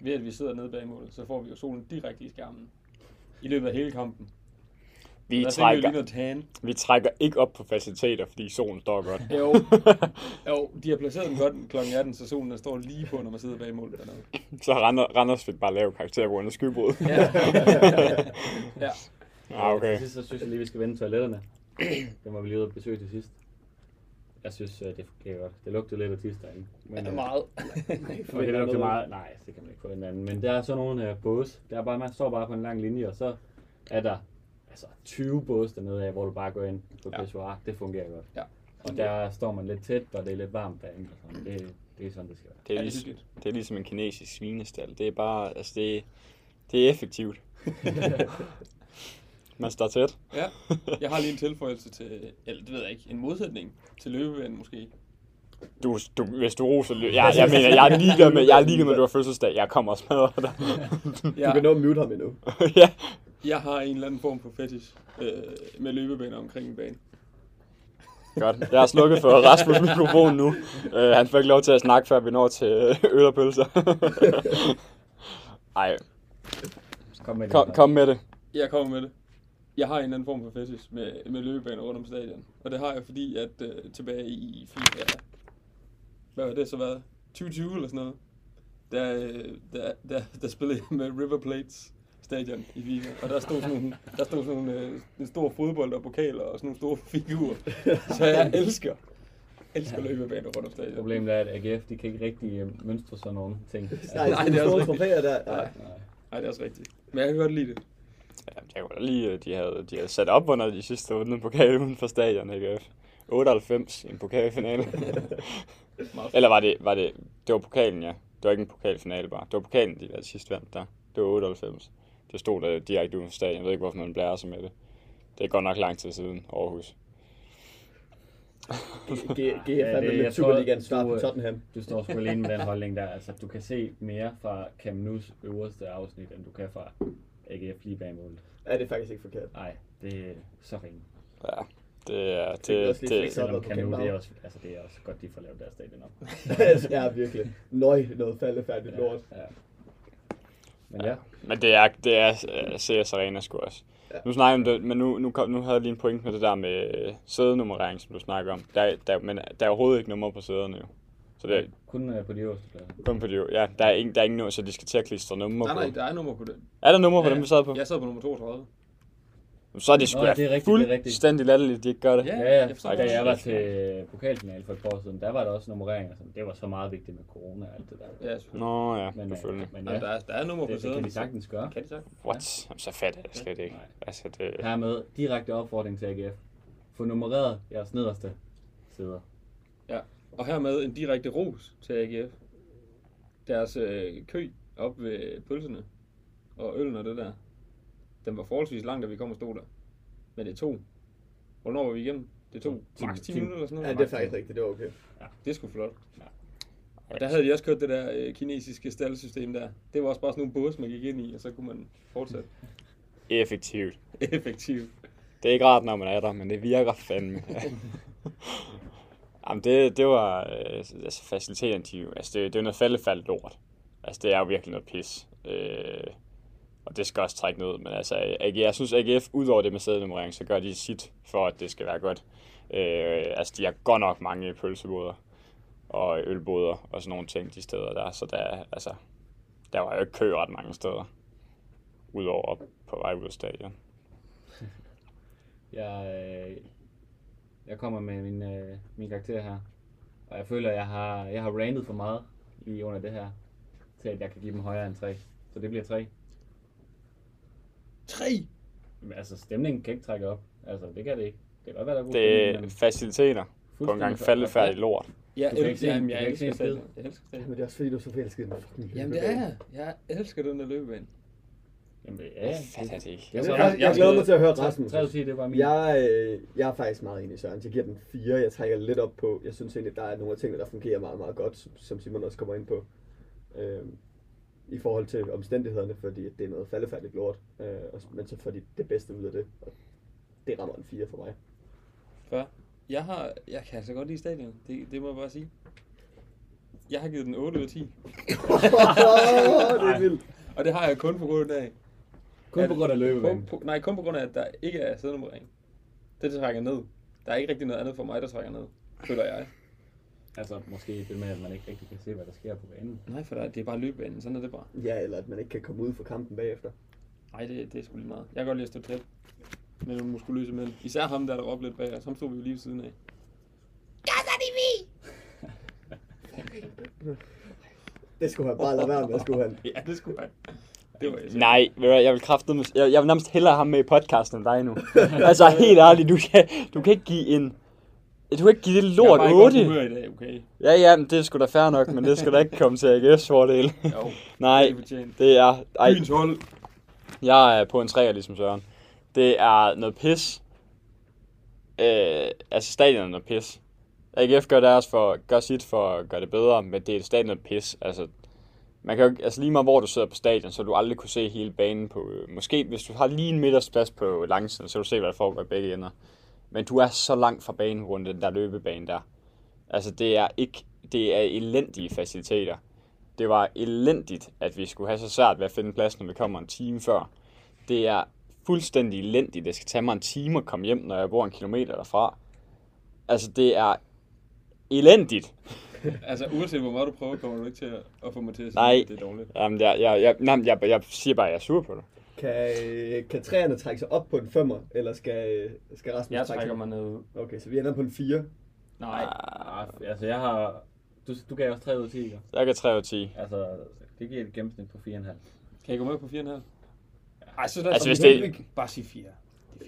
ved at vi sidder nede bag målet, så får vi jo solen direkte i skærmen. I løbet af hele kampen. Vi, der lige trækker, noget tan. vi trækker ikke op på faciliteter, fordi solen står godt. Jo, jo, de har placeret den godt kl. 18, så solen der står lige på, når man sidder bag målet dernede. Så Randers, Randers fik bare lave karakter på grund af skybrud. Ja. ja. ah, okay. Til sidst, så synes jeg lige, vi skal vende toiletterne. Det må vi lige ud og besøge til sidst. Jeg synes, øh, det fungerer godt. Det lugtede lidt af tis derinde. Men, Det er øh, meget. Og det lugter meget. Nej, det kan man ikke få en anden. Men der er sådan nogle uh, bås. Der er bare, man står bare på en lang linje, og så er der altså 20 bås dernede af, hvor du bare går ind på Ja. pissoir. Det fungerer godt. Ja. Og der står man lidt tæt, og det er lidt varmt derinde. Og sådan. Det, det er sådan, det skal være. Det er, er ligesom, det er ligesom en kinesisk svinestal. Det er bare, altså det, det er effektivt. Man står tæt. Ja, jeg har lige en tilføjelse til, eller det ved jeg ikke, en modsætning til løbevejen måske. Du, du, hvis du roser løb. Jeg, jeg mener, jeg er ligeglad med, jeg er ligeglad med, at du har fødselsdag. Jeg kommer og smadrer dig. Du kan nå at mute ham endnu. ja. Jeg har en eller anden form for fetish øh, med løbebaner omkring en bane. Godt. Jeg har slukket for Rasmus mikrofon nu. Uh, han får ikke lov til at snakke, før vi når til øh, øl og pølser. Ej, Kom med det. kom, kom med det. Jeg kommer med det. Jeg har en eller anden form for fetish med, med løbebaner rundt om stadion. Og det har jeg, fordi at øh, tilbage i FIFA, hvad var det så været? 2020 eller sådan noget, der, øh, der, der, der spillede jeg med River Plates stadion i FIFA, og der stod sådan nogle, der stod sådan nogle, øh, en stor fodbold og pokaler og sådan nogle store figurer. Så jeg elsker, elsker løbebaner rundt om stadion. Problemet er, at AGF de kan ikke rigtig øh, mønstre sådan nogle ting. Nej, Nej, nej, det er det også trofæer der. Nej. Nej. Nej, det er også rigtigt. Men jeg kan godt lide det. Ja, jeg kunne da lige, øh, de havde, de havde sat op under de sidste runde pokal uden for stadion, AGF. 98 i en pokalfinale. Eller var det, var det, det var pokalen, ja. Det var ikke en pokalfinale bare. Det var pokalen, de der sidste vandt der. Det var 98. Det stod der direkte uden for stadion. Jeg ved ikke, hvorfor man blærer sig med det. Det er godt nok lang tid siden, Aarhus. G- Ja, GF er det- vel jeg lidt svar du, på Tottenham. Du står sgu alene med den holdning der. Altså, du kan se mere fra Cam Nus øverste afsnit, end du kan fra AGF lige bag målet. Ja, det er faktisk ikke forkert. Nej, det er så ringe. Ja, det er... Det Det, det, har Selvom Cam Nu, det er også, altså, det er også godt, de får lavet deres stadion op. ja, virkelig. Nøj, noget faldefærdigt lort. Ja. Men ja, Men det er, det er uh, CS Arena sgu også. Ja. Nu snakker om det, men nu, nu, kom, nu havde jeg lige en point med det der med øh, sædenummerering, som du snakker om. Der, er- der, men der er overhovedet ikke nummer på sæderne jo. Så det er kun på de øverste pladser. kun på de, ja, der er ingen, der er ingen nummer, så de skal til at klistre nummer Nej, nej, på. der er nummer på den. Er der nummer på dem, vi sad på? Jeg sad på nummer 32. Så er det sgu Nå, da det er rigtigt, det er rigtigt. fuldstændig latterligt, at de ikke gør det. Ja. Ja, ja. jeg da jeg var til pokalfinale for et par år siden, der var der også nummerering. og sådan. Det var så meget vigtigt med corona og alt det der. Ja. Nå ja, Men, øh, selvfølgelig. men Ja. ja, Der, er, der er nummer på det, det kan de sagtens gøre. Kan de sagtens? What? Jamen, så fatter jeg det slet ikke. Nej. Altså, det... Hermed direkte opfordring til AGF. Få nummereret jeres nederste sæder. Ja. Og hermed en direkte ros til AGF. Deres øh, kø op ved pølserne og øllen og det der, den var forholdsvis lang, da vi kom og stod der. Men det tog. Hvornår var vi igennem? Det tog maks 10 ti- minutter eller sådan Ja, noget. det er faktisk rigtigt. Det var okay. Det er sgu flot. Ja. Og der havde de også kørt det der øh, kinesiske staldesystem der. Det var også bare sådan nogle bås, man gik ind i, og så kunne man fortsætte Effektivt. effektivt. Det er ikke rart, når man er der, men det virker fandme. Jamen, det, det var... Øh, altså, de, jo- altså, det, det er jo noget faldefald lort. Altså, det er jo virkelig noget pis. Øh, og det skal også trække ned. Men altså, AG, jeg synes, AGF, udover det med sædenummerering, så gør de sit for, at det skal være godt. Øh, altså, de har godt nok mange pølseboder og ølboder og sådan nogle ting, de steder der. Så der, altså, der var jo ikke kø ret mange steder. Udover på vej ud af stadion. Jeg, øh, jeg kommer med min, øh, min karakter her. Og jeg føler, at jeg har, jeg har randet for meget lige under det her, til at jeg kan give dem højere end 3. Så det bliver 3. 3! Men altså, stemningen kan ikke trække op. Altså, det kan det ikke. Det kan godt være, der er god Det stemning, er men faciliteter på en gang faldefærdig lort. Jeg, Du kan ikke se- jamen, du jeg kan ikke se elsker. Jeg elsker. Men det er også fordi, du er så forelsket i den fucking Jamen det er jeg. Jeg elsker den der løbebane. Jamen, ja, Jeg ja. fatter det ikke. Altså, var- jeg, jeg glæder mig til at høre 3 Rasmus. ud af 10, det var min. Jeg, øh, jeg er faktisk meget enig i Søren. Jeg giver den 4. Jeg trækker lidt op på. Jeg synes egentlig, der er nogle af tingene, der fungerer meget, meget godt, som- som Simon også kommer ind på. Øh, I forhold til omstændighederne, fordi det er noget faldefærdigt lort. Øh, og- men så får de det bedste ud af det. Og det rammer en 4 for mig. Før. Jeg, har, jeg kan altså godt lide stadion. Det, det må jeg bare sige. Jeg har givet den 8 ud af 10. det er vildt. Og det har jeg kun på grund af... Kun på grund af løbebanen. På, på, nej, kun på grund af, at der ikke er sædnummerering. Det, det trækker ned. Der er ikke rigtig noget andet for mig, der trækker ned. Føler jeg. Altså, måske det med, at man ikke rigtig kan se, hvad der sker på banen. Nej, for det er bare løbebanen. Sådan er det bare. Ja, eller at man ikke kan komme ud fra kampen bagefter. Nej, det, det er sgu lige meget. Jeg kan godt lide at stå tæt med nogle muskuløse mænd. Især ham, der der råbte lidt bag os. Ham stod vi jo lige ved siden af. Det skulle han bare lade være med, skulle han. Ja, det skulle han. Det var jeg. Nej, jeg vil kraftedeme, jeg, jeg vil nærmest hellere have ham med i podcasten end dig nu. altså helt ærligt, du kan, du kan ikke give en... Du kan ikke give det lort jeg er bare i godt 8. humør i dag, okay? Ja, ja, men det er sgu da fair nok, men det skal da ikke komme til AGF's fordel. Jo, Nej, det er. Ej, Byens hold. jeg er på en træer, ligesom Søren. Det er noget pis. Øh, altså, stadion er noget pis. AGF gør deres for, gør sit for at gøre det bedre, men det er stadion er pis. Altså, man kan jo, altså lige meget hvor du sidder på stadion, så du aldrig kunne se hele banen på, øh, måske hvis du har lige en midtersplads på langsiden, så du se, hvad der foregår i begge ender. Men du er så langt fra banen rundt den der løbebane der. Altså det er ikke, det er elendige faciliteter. Det var elendigt, at vi skulle have så svært ved at finde plads, når vi kommer en time før. Det er fuldstændig elendigt. Det skal tage mig en time at komme hjem, når jeg bor en kilometer derfra. Altså det er elendigt. Altså, uanset hvor meget du prøver, kommer du ikke til at, at få mig til at sige, Nej. at det er dårligt. Jamen, jeg, jeg, jeg, nej, jeg, jeg siger bare, at jeg er sur på det. Kan, kan træerne trække sig op på en femmer, eller skal, skal Rasmus Jeg trække trækker sig? mig ned. Okay, så vi ender på en 4. Nej. Ah, altså, jeg har... Du, du gav os 3 ud af 10, ikke? Jeg kan 3 ud af 10. Altså, det giver et gennemsnit på 4,5. Kan I gå med på 4,5? Ej, så lad Altså, hvis det- bare sige 4.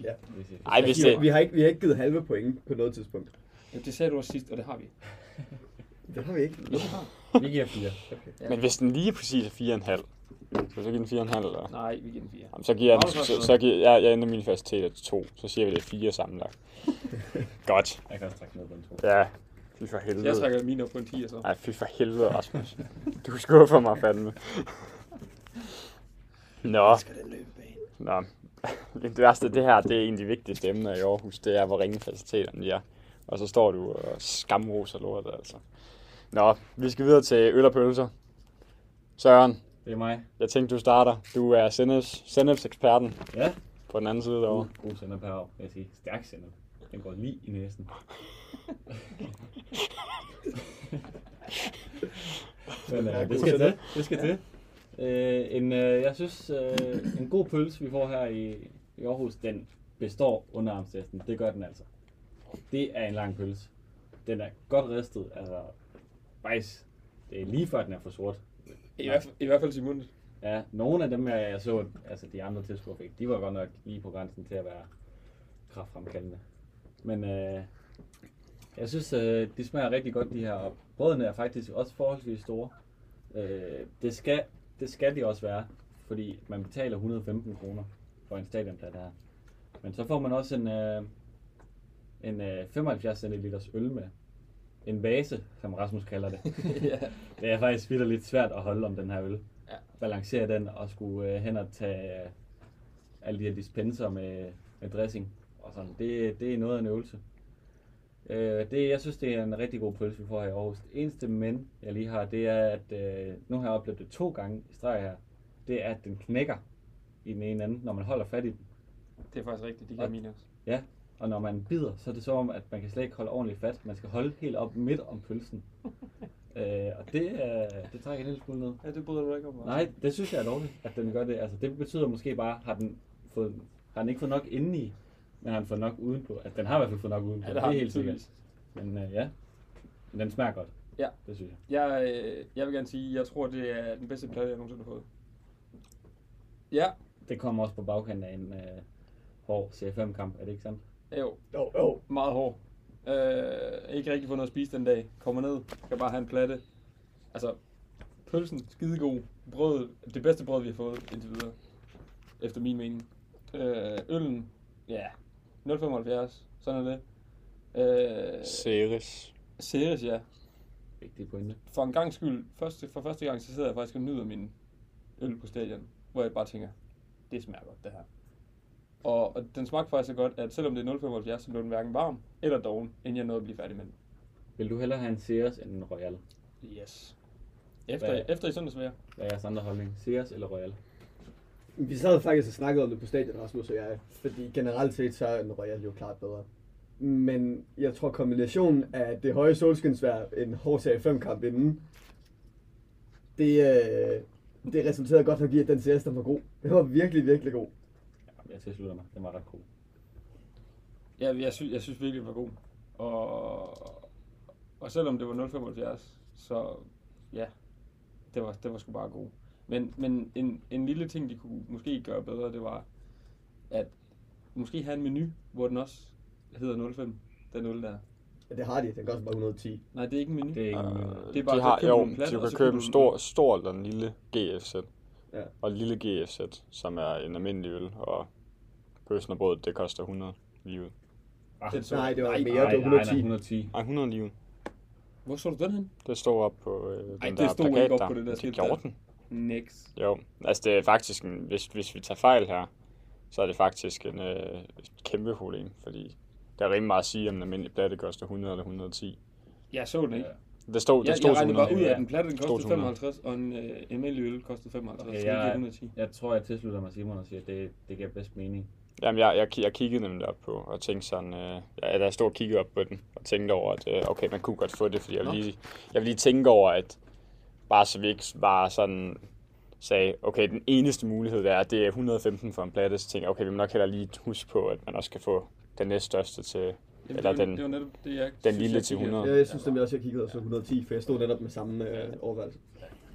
Ja. Hvis jeg- Ej, hvis vi, det... vi, har ikke, vi har ikke givet halve point på noget tidspunkt. Ja, det sagde du også sidst, og det har vi. Det har vi ikke. Jo, det har Vi giver 4. Okay. Men hvis den lige præcis er 4,5, så så give den 4,5 eller? Nej, vi giver den 4. Jamen, så giver jeg, den, så, noget? så giver, jeg, jeg ændrer min universitet til 2. Så siger vi, det er 4 sammenlagt. Godt. Jeg kan også trække ned på en 2. Ja. Fy for helvede. Jeg trækker min op på en 10, og så. Ej, fy for helvede, Rasmus. Du skuffer mig fandme. Nå, skal den løbe bag. nå. Det værste, det her, det er en af de vigtigste emner i Aarhus. Det er, hvor ringe faciliteterne er. Og så står du og skamroser lortet, altså. Nå, vi skal videre til øl og pølser. Søren, Det er mig. jeg tænkte, du starter. Du er Sennep's, Sennep's eksperten Ja. på den anden side derovre. God år, vil jeg sige. Stærk sender. Den går lige i næsen. Men øh, god det skal til. Det skal til. Øh, en, øh, jeg synes, øh, en god pølse, vi får her i, i Aarhus, den består underarmstesten. Det gør den altså. Det er en lang pølse. Den er godt ristet. Altså, faktisk, det er lige før, den er for sort. I, hvert fald, I hvert fald Simon. Ja, nogle af dem, jeg, jeg så, altså de andre tilskuere fik, de var godt nok lige på grænsen til at være kraftfremkaldende. Men øh, jeg synes, øh, de smager rigtig godt, de her. Og brødene er faktisk også forholdsvis store. Øh, det, skal, det skal de også være, fordi man betaler 115 kroner for en stadionplads her. Men så får man også en, øh, en øh, 75 cl øl med. En vase, som Rasmus kalder det. ja. Det er faktisk vildt lidt svært at holde om den her øl. Ja. Balancere den og skulle øh, hen og tage øh, alle de her dispenser med, med dressing. Og sådan. Det, det er noget af en øvelse. Øh, det, jeg synes, det er en rigtig god pølse, vi får her i Aarhus. Det eneste men, jeg lige har, det er, at øh, nu har jeg oplevet det to gange i streg her. Det er, at den knækker i den ene ende, når man holder fat i den. Det er faktisk rigtigt, det gør Og- min også. Ja, og når man bider, så er det så om, at man kan slet ikke holde ordentligt fat. Man skal holde helt op midt om pølsen. øh, og det, øh, det trækker en lille smule ned. Ja, det bryder du ikke om. Nej, det synes jeg er dårligt, at den gør det. Altså, det betyder måske bare, har den, fået, har den ikke fået nok indeni, men har den fået nok udenpå. At den har i hvert fald fået nok udenpå, Ja, det, det er helt sikkert. Men øh, ja, men den smager godt. Ja. Det synes jeg. Jeg, øh, jeg vil gerne sige, jeg tror, det er den bedste plade, jeg nogensinde har fået. Ja, Det kommer også på bagkanten af en øh, hård CFM-kamp, er det ikke sandt? Jo, Jo, jo. meget hård. Øh, ikke rigtig fået noget at spise den dag. Kommer ned, skal bare have en platte. Altså, pølsen, skidegod. Brød, det bedste brød, vi har fået indtil videre. Efter min mening. Øh, øllen, ja, 0,75. Sådan er det. Øh, Ceres. Ceres, ja. Vigtig pointe. For en gang skyld, første, for første gang, så sidder jeg faktisk og nyder min øl på stadion. Hvor jeg bare tænker, det smager godt, det her. Og, og den smagte faktisk så godt, at selvom det er 0,75, så blev den hverken varm eller doven, inden jeg nåede at blive færdig med den. Vil du hellere have en Ceres end en Royal? Yes. Efter, Hvad? efter i søndagsvejr. Hvad er jeres andre holdning? Ceres eller Royal? Vi sad faktisk og snakkede om det på stadion, Rasmus og jeg. Fordi generelt set, så er en Royal jo klart bedre. Men jeg tror kombinationen af det høje solskinsvær, en hård serie 5 kamp inden, det, øh, det resulterede godt nok i, at den CS, der var god. Den var virkelig, virkelig god. Jeg tilslutter mig. Den var ret god. Ja, jeg, synes, jeg synes virkelig, det var god. Og, og selvom det var 0,75, så ja, det var, det var sgu bare god. Men, men en, en lille ting, de kunne måske gøre bedre, det var, at måske have en menu, hvor den også hedder 05, den 0 der. Ja, det har de. Den koster bare 110. Nej, det er ikke en menu. Det er ikke Uh, uh, Det er bare, de har, jo, du en plat, du og kan købe en en stor, stor eller en lille GF-sæt. Ja. Og en lille GF-sæt, som er en almindelig øl, og bøssen og brød, det koster 100 lige ud. ah, så- Nej, det var Nej, mere. nej, det var nej, 110. nej, 110. Ej, 100 lige ud. Hvor så du den hen? Det står op på øh, den Ej, det der stod ikke plakat op der. på det der det skilt gjorde der. den. Next. Jo, altså det er faktisk, en, hvis, hvis vi tager fejl her, så er det faktisk en øh, kæmpe problem, fordi der er rimelig meget at sige, om en almindelig platte koster 100 eller 110. Jeg så den ikke. Det stod, det Jeg, stod jeg regnede bare 100. ud af, at den platte den kostede til 100. 55, og en øh, almindelig øl kostede 55. Okay, så det jeg, 110. jeg tror, jeg tilslutter mig Simon og siger, at det, det giver bedst mening. Jamen, jeg, jeg, jeg kiggede nemlig op på, og tænkte sådan, øh, ja, da jeg stod og kiggede op på den, og tænkte over, at øh, okay, man kunne godt få det, fordi jeg vil, Nå. lige, jeg vil lige tænke over, at bare så vi ikke var sådan sagde, okay, den eneste mulighed der er, det er 115 for en platte, så tænkte jeg, okay, vi må nok heller lige huske på, at man også kan få den næststørste til, Jamen, Eller det, den- det var netop det, jeg den synes, lille jeg til kiggede 100. efter. Ja, jeg synes nemlig også, jeg kiggede også 110, for jeg stod netop med samme øh, overvejelse.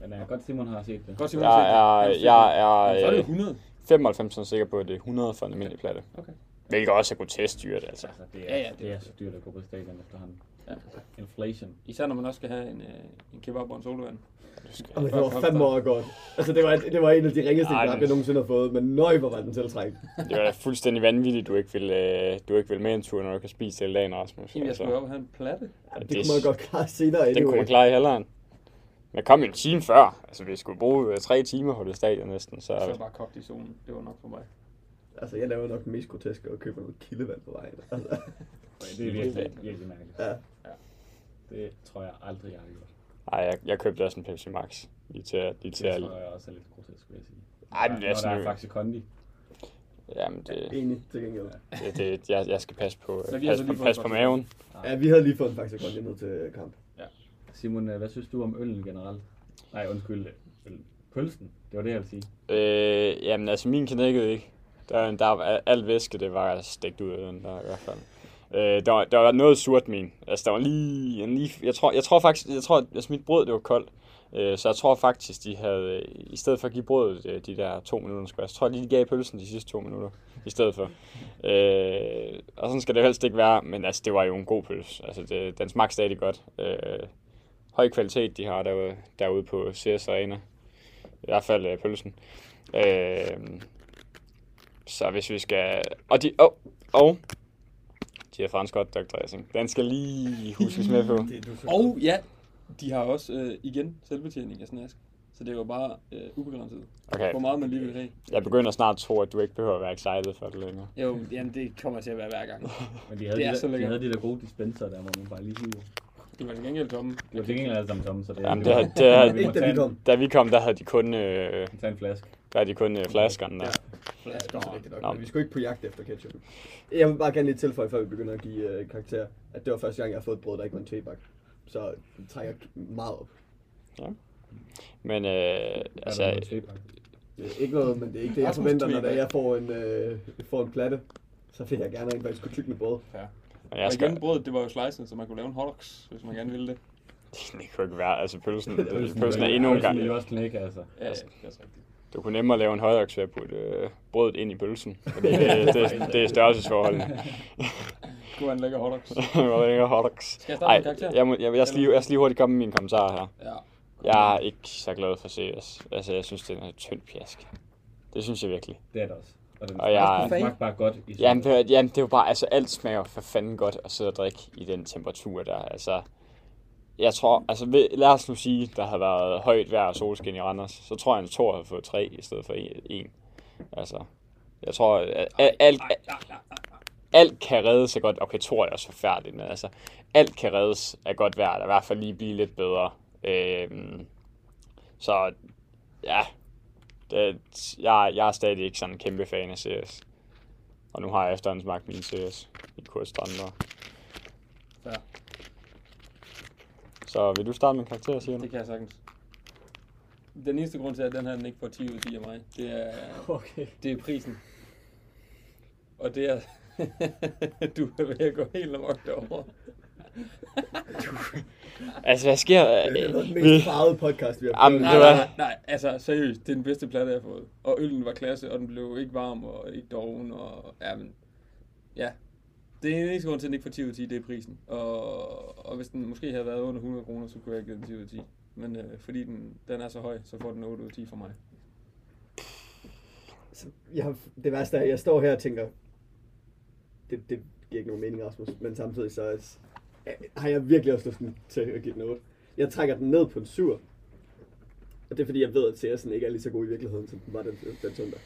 Men er godt, Simon har set det. Godt, Simon, jeg er, set det. jeg Jamen, Så er det er jo 100. 95 sikker på, at det er 100 for en almindelig platte. Okay. Hvilket også er grotesk dyrt, altså. Altså, det er, Ja, ja, det- det, er så dyrt at gå på stadion efterhånden. Ja. Inflation. Især når man også skal have en, øh, en kebab og en sodavand. Og det var fandme også godt. Altså, det var, det var en af de ringeste Ej, knap, jeg nogensinde har fået, men nøj, hvor var den tiltrængt. Det var fuldstændig vanvittigt, du ikke vil, øh, du ikke vil med en tur, når du kan spise hele dagen, Rasmus. Jamen, jeg skulle Altså, op og have en platte. Ja, det kunne man godt klare senere. den kunne anyway. man klare i halveren. Men kom en time før. Altså, vi skulle bruge øh, tre timer på det stadion næsten. Så, Og så bare kogt i solen. Det var nok for mig. Altså, jeg laver nok den mest groteske at købe noget kildevand på vejen. Altså, Det er virkelig, virkelig mærkeligt. ja. Det tror jeg aldrig, jeg har gjort. ej, jeg, jeg købte også en Pepsi Max. Lige til, lige til Det tror jeg også er lidt grotesk, vil jeg sige. Ej, men det er Når der sådan er faktisk kondi. Jamen, det, Enig til gengæld. det, det jeg, jeg skal passe på, Så passe på, passe på maven. Ja, vi havde lige fået en faktisk godt ned til kamp. Simon, øh, hvad synes du om øllen generelt? Nej, undskyld. Øh, pølsen, det var det, jeg ville sige. Øh, jamen, altså, min knækkede ikke. Der, der var alt væske, det var stegt ud af den der i hvert fald. Øh, der, var, der var noget surt min. Altså, der var lige, en lige jeg, tror, jeg tror faktisk, jeg tror, at altså, mit brød, det var koldt. Øh, så jeg tror faktisk, de havde, i stedet for at give brødet øh, de der to minutter, skulle jeg, så tror jeg lige, de gav pølsen de sidste to minutter, i stedet for. Øh, og sådan skal det helst ikke være, men altså, det var jo en god pølse. Altså, det, den smagte stadig godt. Øh, høj kvalitet, de har derude, derude på CS Arena. I hvert fald øh, pølsen. Øh, så hvis vi skal... Og de... Oh, og de har fransk hot dog dressing. Den skal lige huskes med på. Så Og ja, de har også øh, igen selvbetjening af snask. Så det er jo bare øh, ubegrænset. Okay, Hvor meget man lige vil have. jeg begynder snart at tro, at du ikke behøver at være excited for det længere. Jo, jamen, det kommer til at være hver gang. Men de havde, Det er de, så der, de, lækkert. havde de der gode dispenser der, hvor man bare lige hiver. De var til gengæld tomme. De var til gengæld alle sammen tomme, så det er Jamen, ikke- det, har- det, har- Ikke da vi kom. da vi kom, der havde de kun, øh, Tag en flaske. der havde de kun øh, flaskerne der. Ja, det er så rigtigt nok. Vi skulle ikke på jagt efter ketchup. Jeg vil bare gerne lige tilføje, før vi begynder at give øh, karakter, at det var første gang, jeg har fået et brød, der ikke var en tebak. Så det trækker meget op. Men øh, Altså, Det er ikke noget, men det er ikke det, jeg forventer, når jeg får en, øh, får en platte. Så vil jeg gerne rent faktisk kunne tykke med brød. Ja. Men Og jeg skal, igen, brødet, det var jo slicet, så man kunne lave en hotdogs, hvis man gerne ville det. det kunne ikke være, altså pølsen, Pølsen, pølsen er endnu en gang. Vil jo også knække, altså. Ja, ja, det er også rigtigt. Du kunne nemmere lave en højdoks ved at putte øh, brødet ind i pølsen. Fordi det, det, det er størrelsesforholdene. Det kunne være en lækker hotdogs. Hvor længere hotdogs. Skal jeg starte Ej, med karakter? jeg, må, jeg, jeg, skal lige, jeg skal lige hurtigt komme med mine kommentarer her. Ja. Jeg er ikke så glad for CS. Altså, jeg synes, det er noget tyndt pjask. Det synes jeg virkelig. Det er det også. Og den Og jeg- smagte bare godt i Jamen, det, jamen, det er jo bare, altså, alt smager for fanden godt at sidde og drikke i den temperatur der. Altså, jeg tror, altså, lad os nu sige, der havde været højt vejr og solskin i Randers, så tror jeg, at Thor havde fået tre i stedet for en. Altså, jeg tror, at alt, alt, alt kan reddes sig godt. Okay, Thor er også forfærdeligt, men altså, alt kan reddes af godt vejr, eller i hvert fald lige blive lidt bedre. Øhm, så, ja, det, jeg, jeg er stadig ikke sådan en kæmpe fan af CS. Og nu har jeg efterhånden smagt min CS i Kurt Strandberg. Ja. Så vil du starte med karakter, siger du? Det kan jeg sagtens. Den eneste grund til, at den her den ikke får 10 ud af 10 af mig, det er, Okay. det er prisen. Og det er, du er ved at gå helt amok derovre. Altså, hvad sker der? Det er den Vi- mest farvede podcast, vi har det Nej, nej, nej, altså seriøst, det er den bedste plade, jeg har fået. Og øllen var klasse, og den blev ikke varm og ikke doven, og ja, men, ja. Det er den eneste grund til, at den ikke får 10 ud af 10, det er prisen. Og, og hvis den måske havde været under 100 kroner, så kunne jeg give den 10 ud af 10. Men øh, fordi den, den er så høj, så får den 8 ud af 10 for mig. Så jeg har, det værste er, at jeg står her og tænker, det, det giver ikke nogen mening, Rasmus, men samtidig så er- har jeg virkelig også lyst til at give den 8. Jeg trækker den ned på en 7. Og det er fordi, jeg ved, at CS'en ikke er lige så god i virkeligheden, som den var den, den søndag.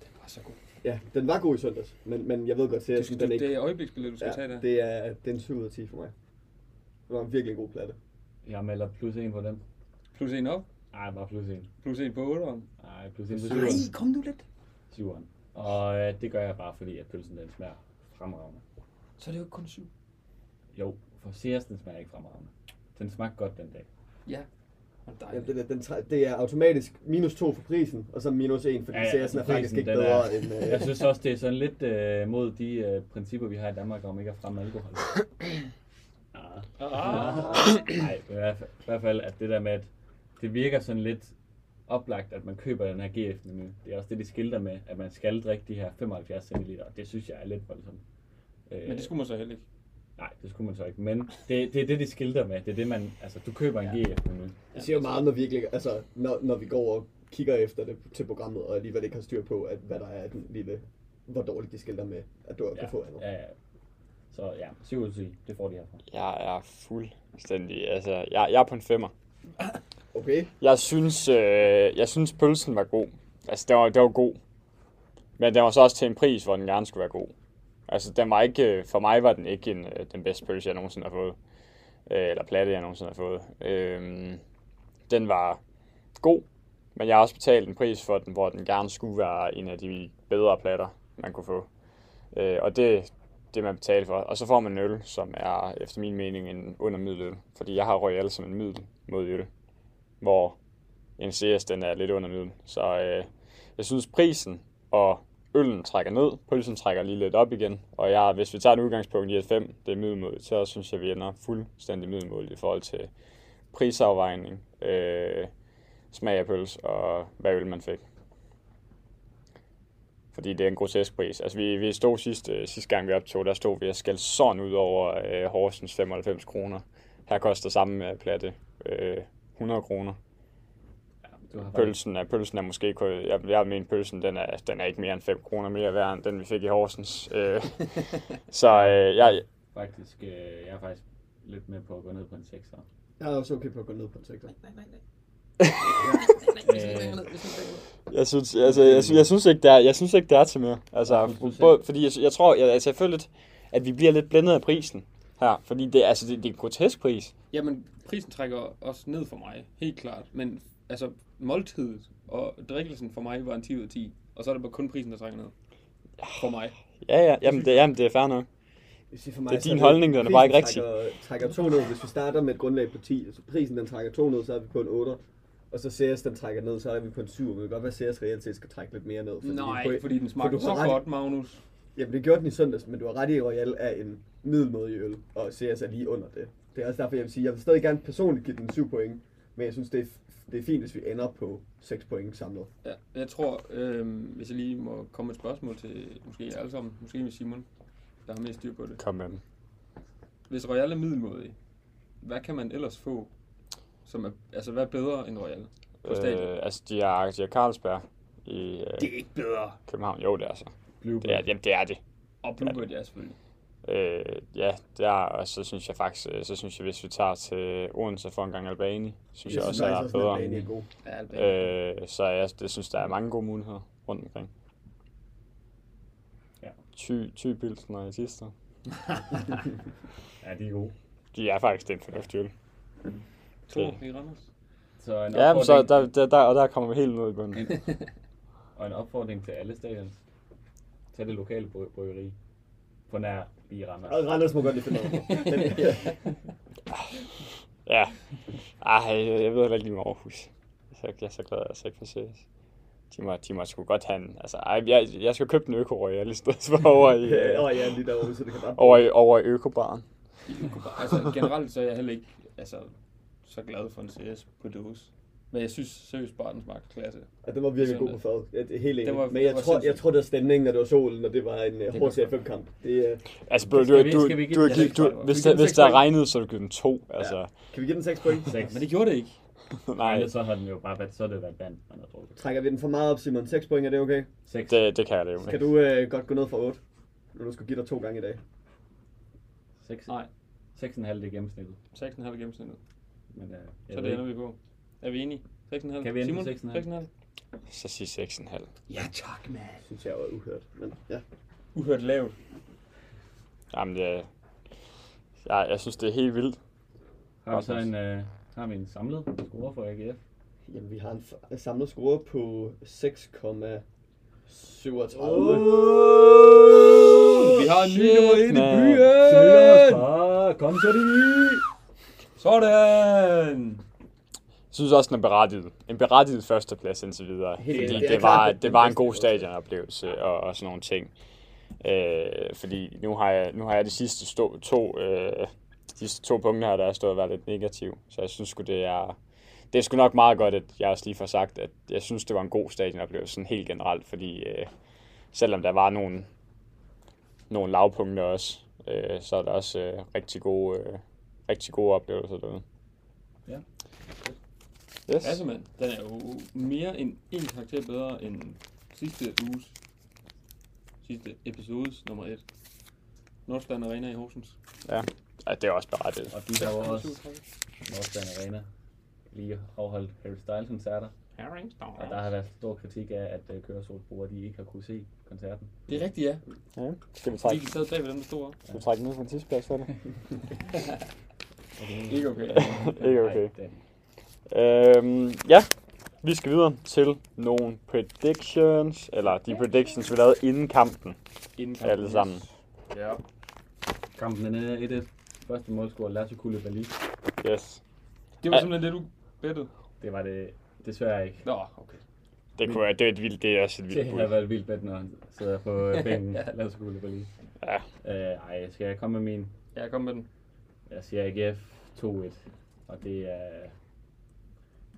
Den var så god. Ja, den var god i søndags, men, men jeg ved godt, Det, at CS'en den ikke... det er øjebliksbilledet, du skal tage Ja, der. det er, det er en 7 ud af 10 for mig. Det var en virkelig god platte. Jeg melder plus 1 på den. Plus en op, Nej, bare plus 1. plus en på 8'eren. Nej, plus 1 på Nej, 7'eren. kom nu lidt. 7'eren. Og øh, det gør jeg bare fordi, at pølsen den smager fremragende. Så er det jo kun 7. Jo, for CS den smager ikke fremragende. Den smagte godt den dag. Ja. Jamen, det, den, tre- det er automatisk minus 2 for prisen, og så minus 1, fordi Ja, ja, ja, CS'en er faktisk ikke den bedre er- end... Øh, Jeg synes også, det er sådan lidt øh, mod de øh, principper, vi har i Danmark om ikke at fremme alkohol. Ah. Ah. Nej, i hvert fald- at det der med, at det virker sådan lidt oplagt, at man køber den her GF-menu. Det er også det, de skilter med, at man skal drikke de her 75 cl. Det synes jeg er lidt voldsomt. Men det skulle man så heller ikke. Nej, det skulle man så ikke. Men det, det er det, de skilter med. Det er det, man... Altså, du køber en Ja. GF-menu. Det siger jo meget, når vi ikke, altså, når, når vi går og kigger efter det til programmet, og alligevel ikke har styr på, at, hvad der er den lille, hvor dårligt de skilter med, at du kan få andet. Ja, ja. Så ja, 7 ud af 10, det får de herfra. Jeg er fuldstændig... Altså, jeg, jeg er på en femmer. Okay, Jeg synes, øh, jeg synes pølsen var god. Altså, det var, det var god. Men den var så også til en pris, hvor den gerne skulle være god. Altså, den var ikke, øh, for mig var den ikke en, øh, den bedste pølse, jeg nogensinde har fået. Øh, eller platte, jeg nogensinde har fået. Øh, den var god, men jeg har også betalt en pris for den, hvor den gerne skulle være en af de bedre platter, man kunne få. Øh, og det, det man betaler for. Og så får man en øl, som er efter min mening en under middeløl. Fordi jeg har Royal som en middel mod øl hvor en CS den er lidt under middel. Så øh, jeg synes prisen og øllen trækker ned, pølsen trækker lige lidt op igen, og jeg, hvis vi tager et udgangspunkt i at 5, det er middelmål, så synes jeg, vi ender fuldstændig middelmål i forhold til prisafvejning, øh, smag af pøls og hvad øl man fik. Fordi det er en grotesk pris. Altså vi, vi stod sidste, øh, sidste gang vi optog, der stod vi og skældte sådan ud over øh, Horsens 95 kroner. Her koster samme øh, platte øh, 100 kroner. Du har Pølsen er, pølsen er måske, jeg, jeg mener pølsen, den er, den er ikke mere end 5 kroner mere værd, end den vi fik i Horsens. Øh, så øh, jeg, faktisk, øh, jeg er faktisk lidt med på at gå ned på en 6. jeg er også okay på at gå ned på en sektor. Nej, nej, nej. Øh, jeg synes, altså, jeg, synes, jeg synes ikke, det er, jeg synes ikke, det er til mere. Altså, både, fordi jeg, jeg tror, jeg, altså, jeg føler lidt, at vi bliver lidt blændet af prisen her, fordi det, altså, det, det er en grotesk pris. Jamen, prisen trækker også ned for mig, helt klart. Men altså, måltidet og drikkelsen for mig var en 10 ud af 10. Og så er det bare kun prisen, der trækker ned. For mig. Ja, ja, jamen det, jamen, det er fair nok. Siger for mig, Det er så din holdning, den er bare ikke prisen Trækker, trækker 2 ned, hvis vi starter med et grundlag på 10, så prisen den trækker 2 ned, så er vi på en 8. Og så CS den trækker ned, så er vi på en 7. Det kan godt være, at CS reelt set skal trække lidt mere ned. Nej, point- fordi den smagte for så ret godt, Magnus. Jamen det gjorde den i søndags, men du har ret i, at Royal er en middelmådig øl, og CS er lige under det. Det er også derfor, jeg vil sige, jeg vil stadig gerne personligt give den 7 point, men jeg synes, det er, det er fint, hvis vi ender på 6 point samlet. Ja, jeg tror, øh, hvis jeg lige må komme med et spørgsmål til måske jer alle sammen, måske med Simon, der har mest styr på det. Kom med. Hvis Royal er middelmådig, hvad kan man ellers få, som er, altså hvad er bedre end Royal på stadion? Øh, altså, de har, de har Carlsberg i øh, Det er ikke bedre. København. Jo, det er så. Bluebird. Det er, jamen, det er det. Og Bluebird, ja, selvfølgelig. Øh, ja, det er, og så synes jeg faktisk, øh, så synes jeg, hvis vi tager til Odense for en gang Albani, synes jeg, også, faktisk er at bedre. Albani er god. Ja, Albani. Øh, så jeg det synes, der er mange gode muligheder rundt omkring. Ja. Ty, ty Pilsner i sidste. Ja, de er gode. De er faktisk den fornuftige øl. To det- i Randers. Så en Ja, men så der, der, der, og der kommer vi helt ned i bunden. en, og en opfordring til alle stadions. Tag det lokale bry- bryggeri. På nær i Randers. Og Randers må godt lige finde noget. Ja. Ja. Ej, jeg, jeg ved heller ikke lige med Aarhus. Så jeg er så glad, at jeg så ikke får ses. De må, de må sgu godt have en, altså, ej, jeg, jeg skal købe den øko royal i stedet for over i, Ja, og ja, lige derovre, så det kan bare... over i, over i økobaren. altså generelt så er jeg heller ikke altså, så glad for en CS på dåse. Men jeg synes seriøst bare, den smagte klasse. Ja, den var virkelig god på Søndag. fad. Ja, det er helt enig. Det var- Men det jeg tror, jeg tror, det var stemningen, når det var solen, og det var en uh, godt HCFM-kamp. Det, uh, Altså, du, Skal du, du, du, du, du, hvis, der, hvis der regnede, så ville du give den to. Altså, kan vi give den 6 point? Seks. Men det gjorde det ikke. Nej. så har den jo bare været, så er det været vand, man har drukket. Trækker vi den for meget op, Simon? 6 point, er det okay? Seks. det, det kan jeg leve med. Kan du uh, godt gå ned fra 8? Når du skal give dig to gange i dag. Seks. Nej, 6,5 det er gennemsnittet. 6,5 i gennemsnittet. Men, uh, jeg Så det ender vi på. Er vi enige? 6,5? Kan vi ende på Simon? 6,5? 6,5? Så sig 6,5. Ja, tak, man. Synes jeg var uhørt. Men ja. Uhørt lavt. Jamen, det, jeg, jeg synes, det er helt vildt. Har vi så en, uh, har vi en samlet score for AGF? Jamen, vi har en f- samlet score på 6,37. Vi har en ny nummer 1 i mand. byen! Kom så det Sådan! Synes også, den er berettiget. En berettiget førsteplads indtil videre. Helt fordi det, Det var, klart, det var en god stadionoplevelse og, og sådan nogle ting. Øh, fordi nu har jeg, nu har jeg de sidste sto, to, øh, de sidste to punkter her, der er stået og været lidt negativ. Så jeg synes sgu, det er, det er sgu nok meget godt, at jeg også lige får sagt, at jeg synes, det var en god stadionoplevelse sådan helt generelt, fordi øh, selvom der var nogle, nogle lavpunkter også, øh, så er der også øh, rigtig, gode, øh, rigtig gode oplevelser derude. Ja. Yes. Altså mand, den er jo mere end en karakter bedre end sidste uges, sidste episodes nummer 1. Nordsjælland Arena i Horsens. Ja, det er også berettiget. Og de har jo også Nordsjælland Arena lige afholdt Harry Styles koncerter. Og der har været stor kritik af, at uh, køresolsbrugere de ikke har kunne se koncerten. Det er rigtigt, ja. Ja. Skal vi Fordi trække, de sad bag ved den, der stod op. skal vi trække ned på en tidsplads for det? Det Ikke okay. Ikke okay. Nej, det- Øhm, ja, vi skal videre til nogle predictions, eller de predictions, vi lavede inden kampen, Inden alle sammen. Ja. Kampen er 1-1. Første målscorer Lasse Koulibaly. Yes. Det var simpelthen det, du bettede. Det var det desværre ikke. Nå, okay. Det, kunne, være- det er et vildt, det er også et Det vildt har bud. været et vildt bedt, når han sidder på bænken. Lasse Koulibaly. Ja. Øh, ej, skal jeg komme med min? Ja, kom med den. Jeg siger AGF 2-1. Og det er...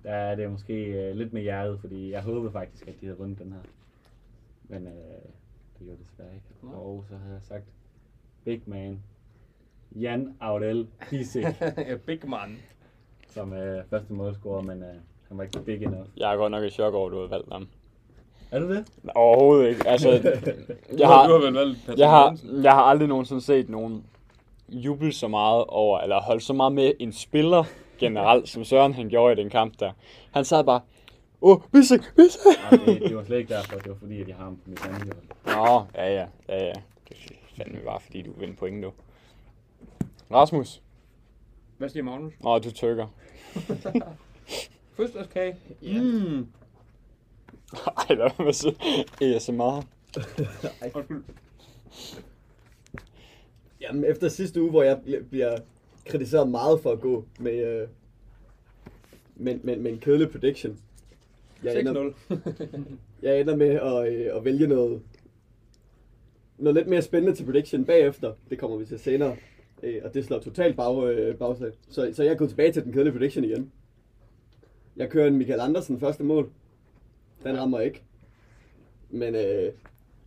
Der er det måske øh, lidt med hjertet, fordi jeg håbede faktisk, at de havde vundet den her. Men øh, det gjorde det desværre ikke. Nej. Og så havde jeg sagt Big Man. Jan Audel ja, big man. som er første målscorer, men øh, han var ikke big enough. Jeg er godt nok i chok over, at du har valgt ham. Er du det? Overhovedet ikke. Altså, jeg har, du har vel valgt Patrick jeg har, Jensen. jeg har aldrig nogensinde set nogen jubel så meget over, eller holdt så meget med en spiller generelt, som Søren han gjorde i den kamp der. Han sad bare, åh, oh, Bissek, Bissek! Nej, det, det var slet ikke derfor. Det var fordi, at jeg har ham på mit andet hold. Nå, ja, ja, ja, ja. Det er fandme bare, fordi du vinder point nu. Rasmus. Hvad siger Magnus? Nå, du tykker. Fødselsdagskage. Ja. Mm. Ej, der var så ASMR. Undskyld. Jamen, efter sidste uge, hvor jeg bl- bliver kritiseret meget for at gå med, øh, med, med, med en kedelig prediction. Jeg ender, 6-0. jeg ender med at, øh, at vælge noget, noget lidt mere spændende til prediction bagefter. Det kommer vi til senere. Øh, og det slår totalt bag, øh, bagslag. Så, så jeg gået tilbage til den kedelige prediction igen. Jeg kører en Michael Andersen første mål. Den rammer ikke. Men øh,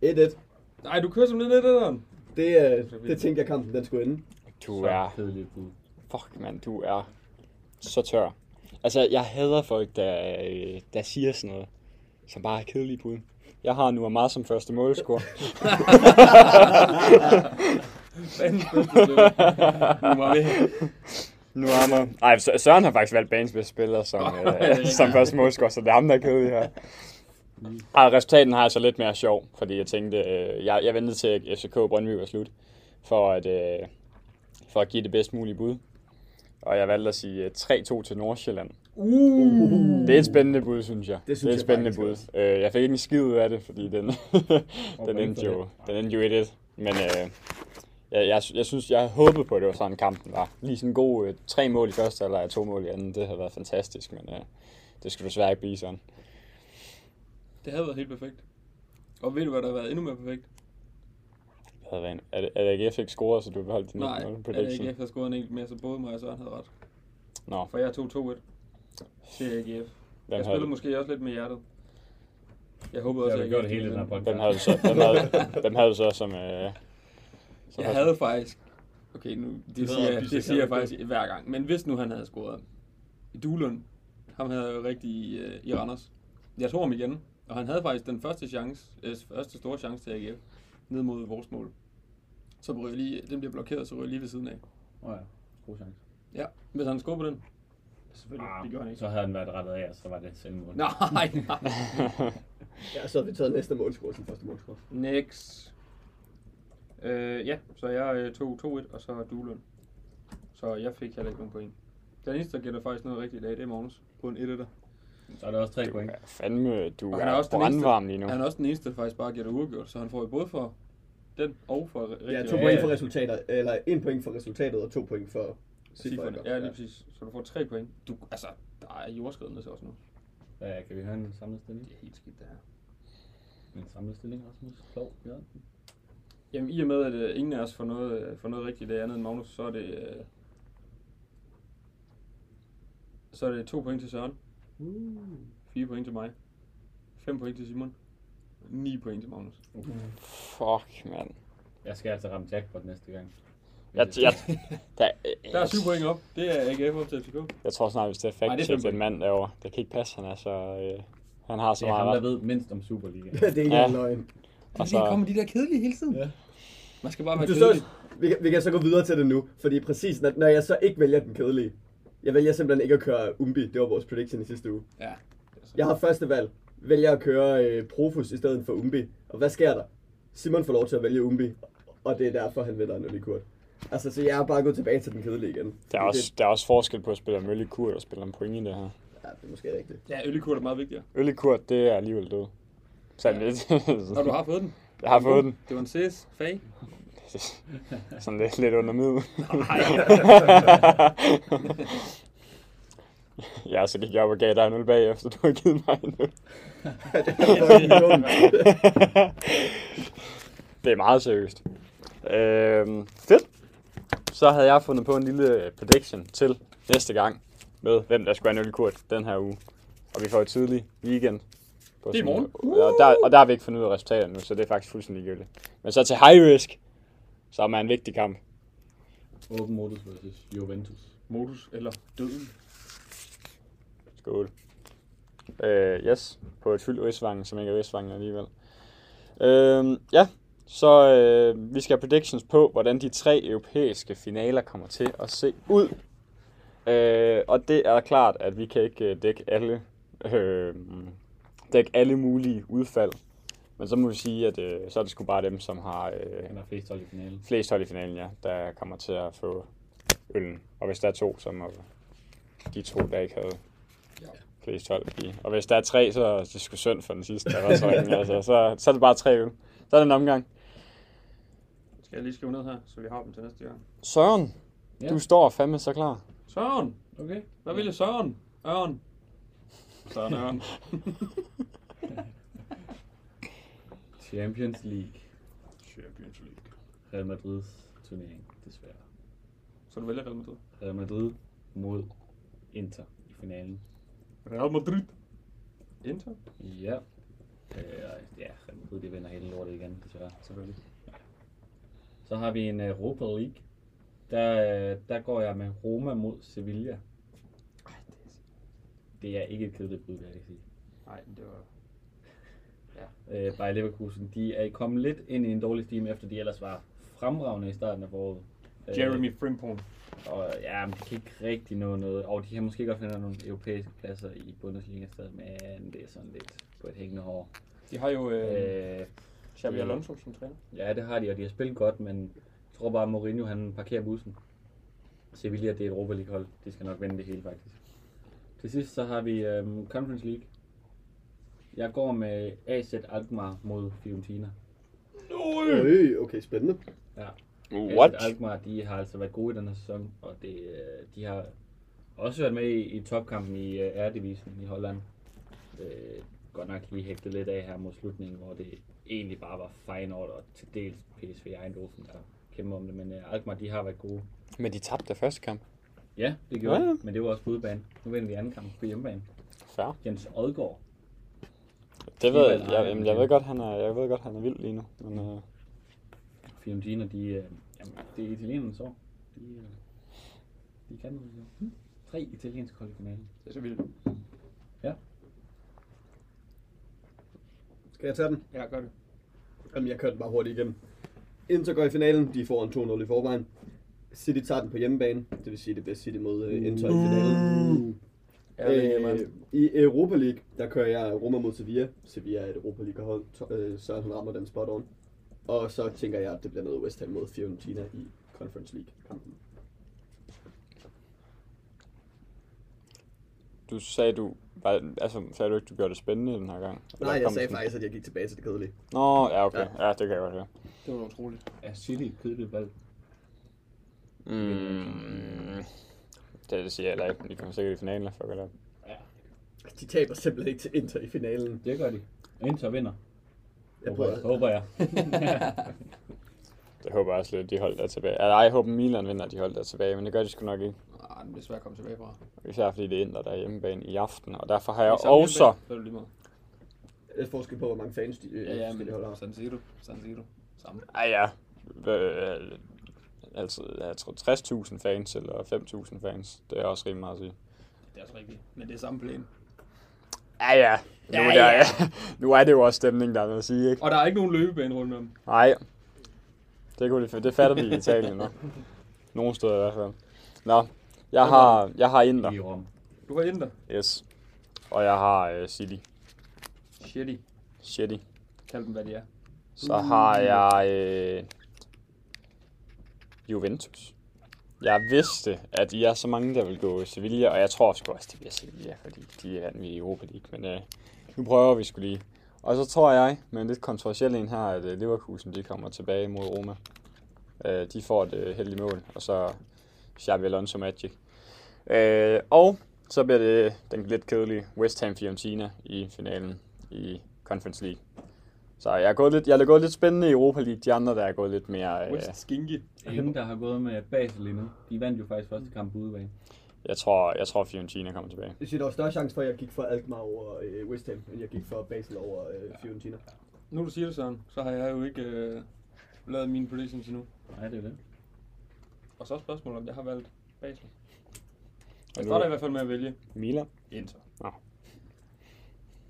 1-1. Nej, du kører simpelthen lidt af den. Det, øh, det tænkte jeg kampen, den skulle ende. Du Så er, kedeligt bud. fuck mand, du er så tør. Altså, jeg hader folk, der, øh, der siger sådan noget, som bare er kedelige bud. Jeg har nu meget som første målscore. Banens bedste spiller. Nu er man... Ej, Sø- Søren har faktisk valgt banens bedste spiller som, øh, som første målscorer, så det er ham, der er kedelig her. Ej, resultaten har jeg så lidt mere sjov, fordi jeg tænkte, øh, jeg, jeg ventede til, FCK Brøndby var slut, for at, øh, for at give det bedst mulige bud. Og jeg valgte at sige øh, 3-2 til Nordsjælland. Uh. Det er et spændende bud, synes jeg. Det synes det er et spændende bud. Øh, jeg fik ikke en skid ud af det, fordi den, den, endte for jo, det. den endte jo 1-1. Men øh, jeg, jeg, jeg, synes, jeg havde håbet på, at det var sådan kampen var. Lige sådan en god øh, tre mål i første og to mål i anden. Det havde været fantastisk, men øh, det skulle desværre ikke blive sådan. Det havde været helt perfekt. Og ved du, hvad der har været endnu mere perfekt? Det havde været en, er, det, er det AGF ikke scoret, så du beholdt din Nej, 19-0 at prediction? AGF har scoret en enkelt mere, så både mig og Søren havde ret. Nå, For jeg tog 2-1 til AGF. hvem Jeg havde, spillede måske også lidt med hjertet. Jeg håbede Det også, har vi gjort AGF hele den her podcast. hvem havde du så, hvem havde, hvem havde du så som... Øh, som Jeg havde faktisk... Okay, nu, det ved siger, jeg, jeg, det siger jeg faktisk hver gang. Men hvis nu han havde scoret i Duelund, ham havde jeg jo rigtig i, øh, i Randers. Jeg tog ham igen, og han havde faktisk den første chance, øh, første store chance til AGF, ned mod vores mål. Så ryger jeg lige, den bliver blokeret, så ryger jeg lige ved siden af. Åh ja, god chance. Ja, hvis han på den. Selvfølgelig, Ah, det gør han ikke. Så havde han været rettet af, og så var det selvmål. Nej, nej. Ja, så har vi taget næste målscore som første målscore. Next. Øh, ja, så jeg øh, tog 2-1, og så Duelund. Så jeg fik heller ikke nogen point. Den eneste, der gætter faktisk noget rigtigt i dag, det er Magnus på en 1 Så er der også tre du point. fandme, du Og er, han er også brandvarm lige nu. Han er også den eneste, der faktisk bare gætter uafgjort, så han får jo både for den og for rigtig Ja, to point ja. for resultater, eller en point for resultatet og to point for Cifrene. Ja, lige præcis. Så du får tre point. Du, altså, der er jordskredende til os nu. Ja, kan vi høre en samlet stilling? Det er helt skidt, det her. En samlet stilling, Rasmus. Klog, ja. Jamen, i og med, at øh, ingen af os får noget, øh, får noget rigtigt det andet end Magnus, så er det... Øh, så er det to point til Søren, Uh. fire point til mig, fem point til Simon, ni point til Magnus. Fuck, mand. Jeg skal altså ramme jackpot næste gang. Jeg, jeg, der, Der er syv point op. Det er AGF op til FCK. Jeg tror snart, hvis det er fact check fem en mand derovre. Det kan ikke passe, han er så... Øh, han har så Det er ham, meget der ret. ved mindst om Superliga. det er ikke Ja. en løgn. Og så, de der kedelige hele tiden. Ja. Man skal bare være Du kedelig. så, vi, kan, vi kan så gå videre til det nu, fordi præcis, når, når jeg så ikke vælger den kedelige, jeg vælger simpelthen ikke at køre Umbi, det var vores prediction i sidste uge. Ja. Jeg har første valg, vælger at køre øh, Profus i stedet for Umbi, og hvad sker der? Simon får lov til at vælge Umbi, og det er derfor, han vælger en kurt. Altså, så jeg er bare gået tilbage til den kedelige igen. der, er også, der er også forskel på at spille i kurt og spille en point i det her. Ja, det er måske rigtigt. Ja, øllikurt er meget vigtigere. Kurt, det er alligevel død. Sådan lidt. Og du har fået den. Jeg har fået den. Det var en CS fag. Sådan lidt, lidt under middel. ja, så gik jeg op og gav dig en øl bagefter, du har givet mig en øl. det er meget seriøst. Øhm, fedt. Så havde jeg fundet på en lille prediction til næste gang med, hvem der skulle have en den her uge. Og vi får et tidlig weekend. På Det er morgen. Og der, og der har vi ikke fundet ud af resultaterne nu, så det er faktisk fuldstændig ligegyldigt. Men så til high risk, som er en vigtig kamp. Open Modus versus Juventus. Modus eller døden. Skål. Øh, yes, på et fyldt Rigsvangen, som ikke er Rigsvangen alligevel. Øh, ja, så øh, vi skal have predictions på, hvordan de tre europæiske finaler kommer til at se ud. Øh, og det er klart, at vi kan ikke øh, dække alle, øh, dække alle mulige udfald. Men så må vi sige, at øh, så er det sgu bare dem, som har øh, har flest hold i finalen. flest hold i finalen, ja, der kommer til at få øllen. Og hvis der er to, så må de to, der ikke havde. Flest hold i. Og hvis der er tre, så er det sgu synd for den sidste. Der var så, ringe, altså, så, så er det bare tre øl. Så er det en omgang. Skal jeg lige skrive ned her, så vi har dem til næste gang. Søren, Ja. du står fandme så klar. Søren! Okay. Hvad vil jeg Søren? Ørn. Søren Ørn. Champions League. Champions League. Real Madrids turnering, desværre. Så du vælger Real Madrid? Real Madrid mod Inter i finalen. Real Madrid. Inter? Ja. Øh, ja, Real Madrid de vinder hele lortet igen, desværre. Selvfølgelig. Så har vi en Europa League. Der, øh, der går jeg med Roma mod Sevilla. Ej, det er... Det er ikke et kedeligt bud, vil jeg sige. Nej, det var... Øh, Bayer Leverkusen, de er kommet lidt ind i en dårlig stime, efter de ellers var fremragende i starten af foråret. Øh, Jeremy Frimpong. Og ja, men de kan ikke rigtig nå noget. Og de har måske godt fundet nogle europæiske pladser i Bundesliga stadig, men det er sådan lidt på et hængende hår. De har jo øh, Øh, Xabi Alonso som træner. ja, det har de, og de har spillet godt, men jeg tror bare, at Mourinho han parkerer bussen. Sevilla, det er et Europa League hold. De skal nok vinde det hele, faktisk. Til sidst så har vi øhm, Conference League. Jeg går med AZ Alkmaar mod Fiorentina. Øj, okay, spændende. What? AZ Alkmaar, de har altså været gode i den her sæson, og det, øh, de har også været med i, i topkampen i uh, Eredivisie i Holland. Øh, godt nok lige hægtet lidt af her mod slutningen, hvor det egentlig bare var Feyenoord og til dels PSV Eindhoven, der kæmper om det, men uh, Alkmaar, de har været gode. Men de tabte første kamp. Ja, det gjorde Ja, men det var også på udebane. Nu vinder vi anden kamp på hjemmebane. Fair. Jens Odgaard. Det ved jeg, jeg, jeg ved godt, han er, jeg ved godt, han er vild lige nu. Men, øh, Fiorentina, de, øh, jamen, det er italienernes år. De, øh, de kan noget. jo. Hm? Tre italienske hold i finalen. Det er så vildt. Skal jeg tage den? Ja, gør det. Jamen, jeg kørte den bare hurtigt igennem. Inter går i finalen, de får en 2-0 i forvejen. City tager den på hjemmebane, det vil sige, det bliver City mod øh, Inter i finalen. Ja, det er Øh. I Europa League, der kører jeg Roma mod Sevilla. Sevilla er et Europa League hold, to- øh, så han rammer den spot on. Og så tænker jeg, at det bliver noget West Ham mod Fiorentina i Conference League kampen. du sagde, du, var, altså, sagde du ikke, du gjorde det spændende den her gang? Eller Nej, jeg sagde sådan- faktisk, at jeg gik tilbage til det kedelige. Nå, ja, okay. Ja. Ja, det kan jeg godt høre. Det var utroligt. Er City et kedeligt valg? Mm, Det, det siger jeg heller ikke, de kommer sikkert i finalen, for godt De taber simpelthen ikke til Inter i finalen. Det gør de. Inter vinder. Jeg Håber, jeg. håber jeg. Det håber jeg også lidt, de holdt der tilbage. Altså, jeg håber Milan vinder, de holdt der tilbage, men det gør de sgu nok ikke. Ah, det bliver svært at komme tilbage fra. Især fordi det er Inter, der er hjemmebane i aften, og derfor har jeg I samme også... hjemmebane, er det lige meget. Det er forskel på, hvor mange fans de, øh, Ja, ja, forskellige hold har. men San Siro, San Siro. Samme. Ah ja, øh, altså, jeg tror 60.000 fans eller 5.000 fans. Det er også rimelig meget at sige. Det er også rigtigt. Men det er samme plan. Ja, ja. Nu, Ja, der, ja. nu er det jo også stemning, der er noget at sige, ikke? Og der er ikke nogen løbebane rundt om. Nej. Det, kunne de, det fatter vi i Italien nu. Nogle steder i hvert fald. Nå, jeg har, jeg har Inter. I Rom. Du har Inter. Yes. Og jeg har uh, City. Shitty. Shitty. Kald dem, hvad de er. Så har jeg øh, Juventus. Jeg vidste, at I er så mange, der vil gå Sevilla, og jeg tror sgu også, det bliver Sevilla, fordi de er vanvittige i Europa League. Men øh, nu prøver vi skulle lige. Og så tror jeg, med en lidt kontroversiel en her, at øh, Leverkusen de kommer tilbage mod Roma. Øh, de får et øh, heldigt mål, og så Xabi Alonso Magic. Øh, og så bliver det den lidt kedelige West Ham Fiorentina i finalen i Conference League. Så jeg er, gået lidt, jeg er gået lidt spændende i Europa League. De andre, der er gået lidt mere... Øh, West Skinky. Ingen, der har gået med Basel lige nu. De vandt jo faktisk første kamp på udebane. jeg, tror, jeg tror, Fiorentina kommer tilbage. Jeg siger, der var større chance for, at jeg gik for Alkmaar over øh, West Ham, end jeg gik for Basel over øh, Fiorentina. Nu du siger det, Søren, så har jeg jo ikke øh, lavet mine predictions endnu. Nej, det er det. Og så er spørgsmålet, om jeg har valgt Basel. Jeg starter i hvert fald med at vælge Milan? Inter. Nå.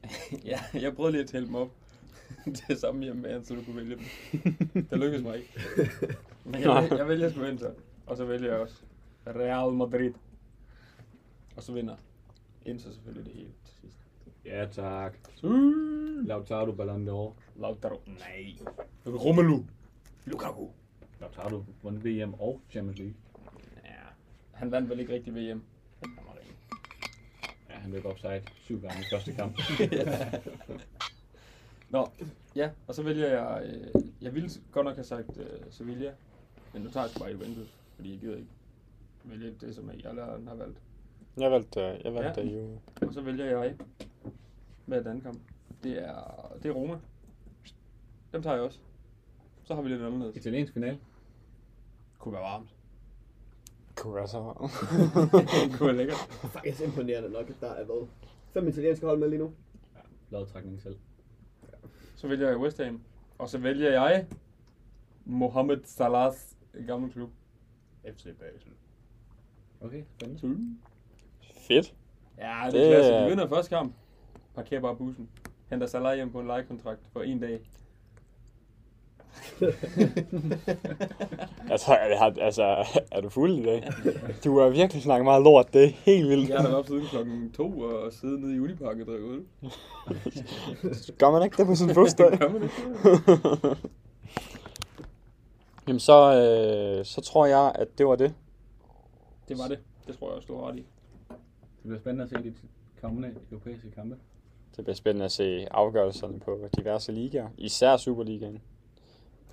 ja, jeg prøvede lige at tælle dem op. det er samme hjemmebane, så du kunne vælge dem. Det lykkedes mig ikke. Men jeg, vælger- jeg vælger sgu Inter. Og så vælger jeg også Real Madrid. Og så vinder Inter selvfølgelig det hele til sidst. Ja, tak. Lautaro Ballon d'Or. Lautaro. Nej. Romelu. Lukaku. Lautaro vundet VM og Champions League. Ja. Han vandt vel ikke rigtig VM. Ja, han løb offside syv gange i første kamp. Nå, ja, og så vælger jeg, øh, jeg ville godt nok have sagt øh, Sevilla, men nu tager jeg sgu bare Juventus, fordi jeg gider ikke vælge det, som jeg alle andre har valgt. Jeg valgte, øh, jeg valgte Ja. ja. jo. Og så vælger jeg med den anden kamp. Det er, det er Roma. Dem tager jeg også. Så har vi lidt anderledes. Italiensk finale. Kunne være varmt. Kunne være så det kunne være lækkert. Faktisk imponerende nok, at der er været fem italienske hold med lige nu. Lodtrækning selv. Så vælger jeg West Ham. Og så vælger jeg Mohamed Salahs gamle klub. FC Basel. Okay, spændende. Fedt. Ja, det er Det klasse. er- Vi vinder første kamp. Parkerer bare bussen. Henter Salah hjem på en lejekontrakt for en dag. Altså, er, altså, er du fuld i dag? Du har virkelig snakket meget lort. Det er helt vildt. Jeg har været op siden klokken to og siddet nede i Uniparken og drikke øl. Gør man ikke det på sin fødselsdag? Gør man ikke? Jamen, så, øh, så tror jeg, at det var det. Det var det. Det tror jeg også, du har ret i. Det bliver spændende at se de kommende europæiske kampe. Det bliver spændende at se afgørelserne på diverse ligaer. Især Superligaen.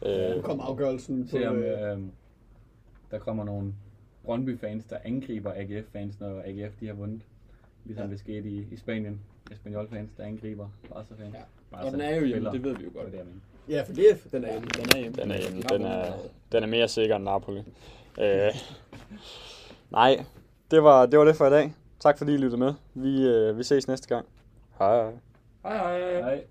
Øh, kom afgørelsen på... Se om Øh, øh, der kommer nogle Brøndby-fans, der angriber AGF-fans, når AGF de har vundet. Ligesom Ja. det skete i, i Spanien. Espanyol-fans, der angriber Barca-fans. Ja. Barca Og den er jo hjemme, det ved vi jo Det er godt. det, mener. ja, for DF, den er hjemme. den er hjemme. den er hjemme. Den er, den er mere sikker end Napoli. Øh, nej, det var, det var det for i dag. Tak fordi I lyttede med. Vi, øh, vi ses næste gang. Hej. Hej hej. Hej.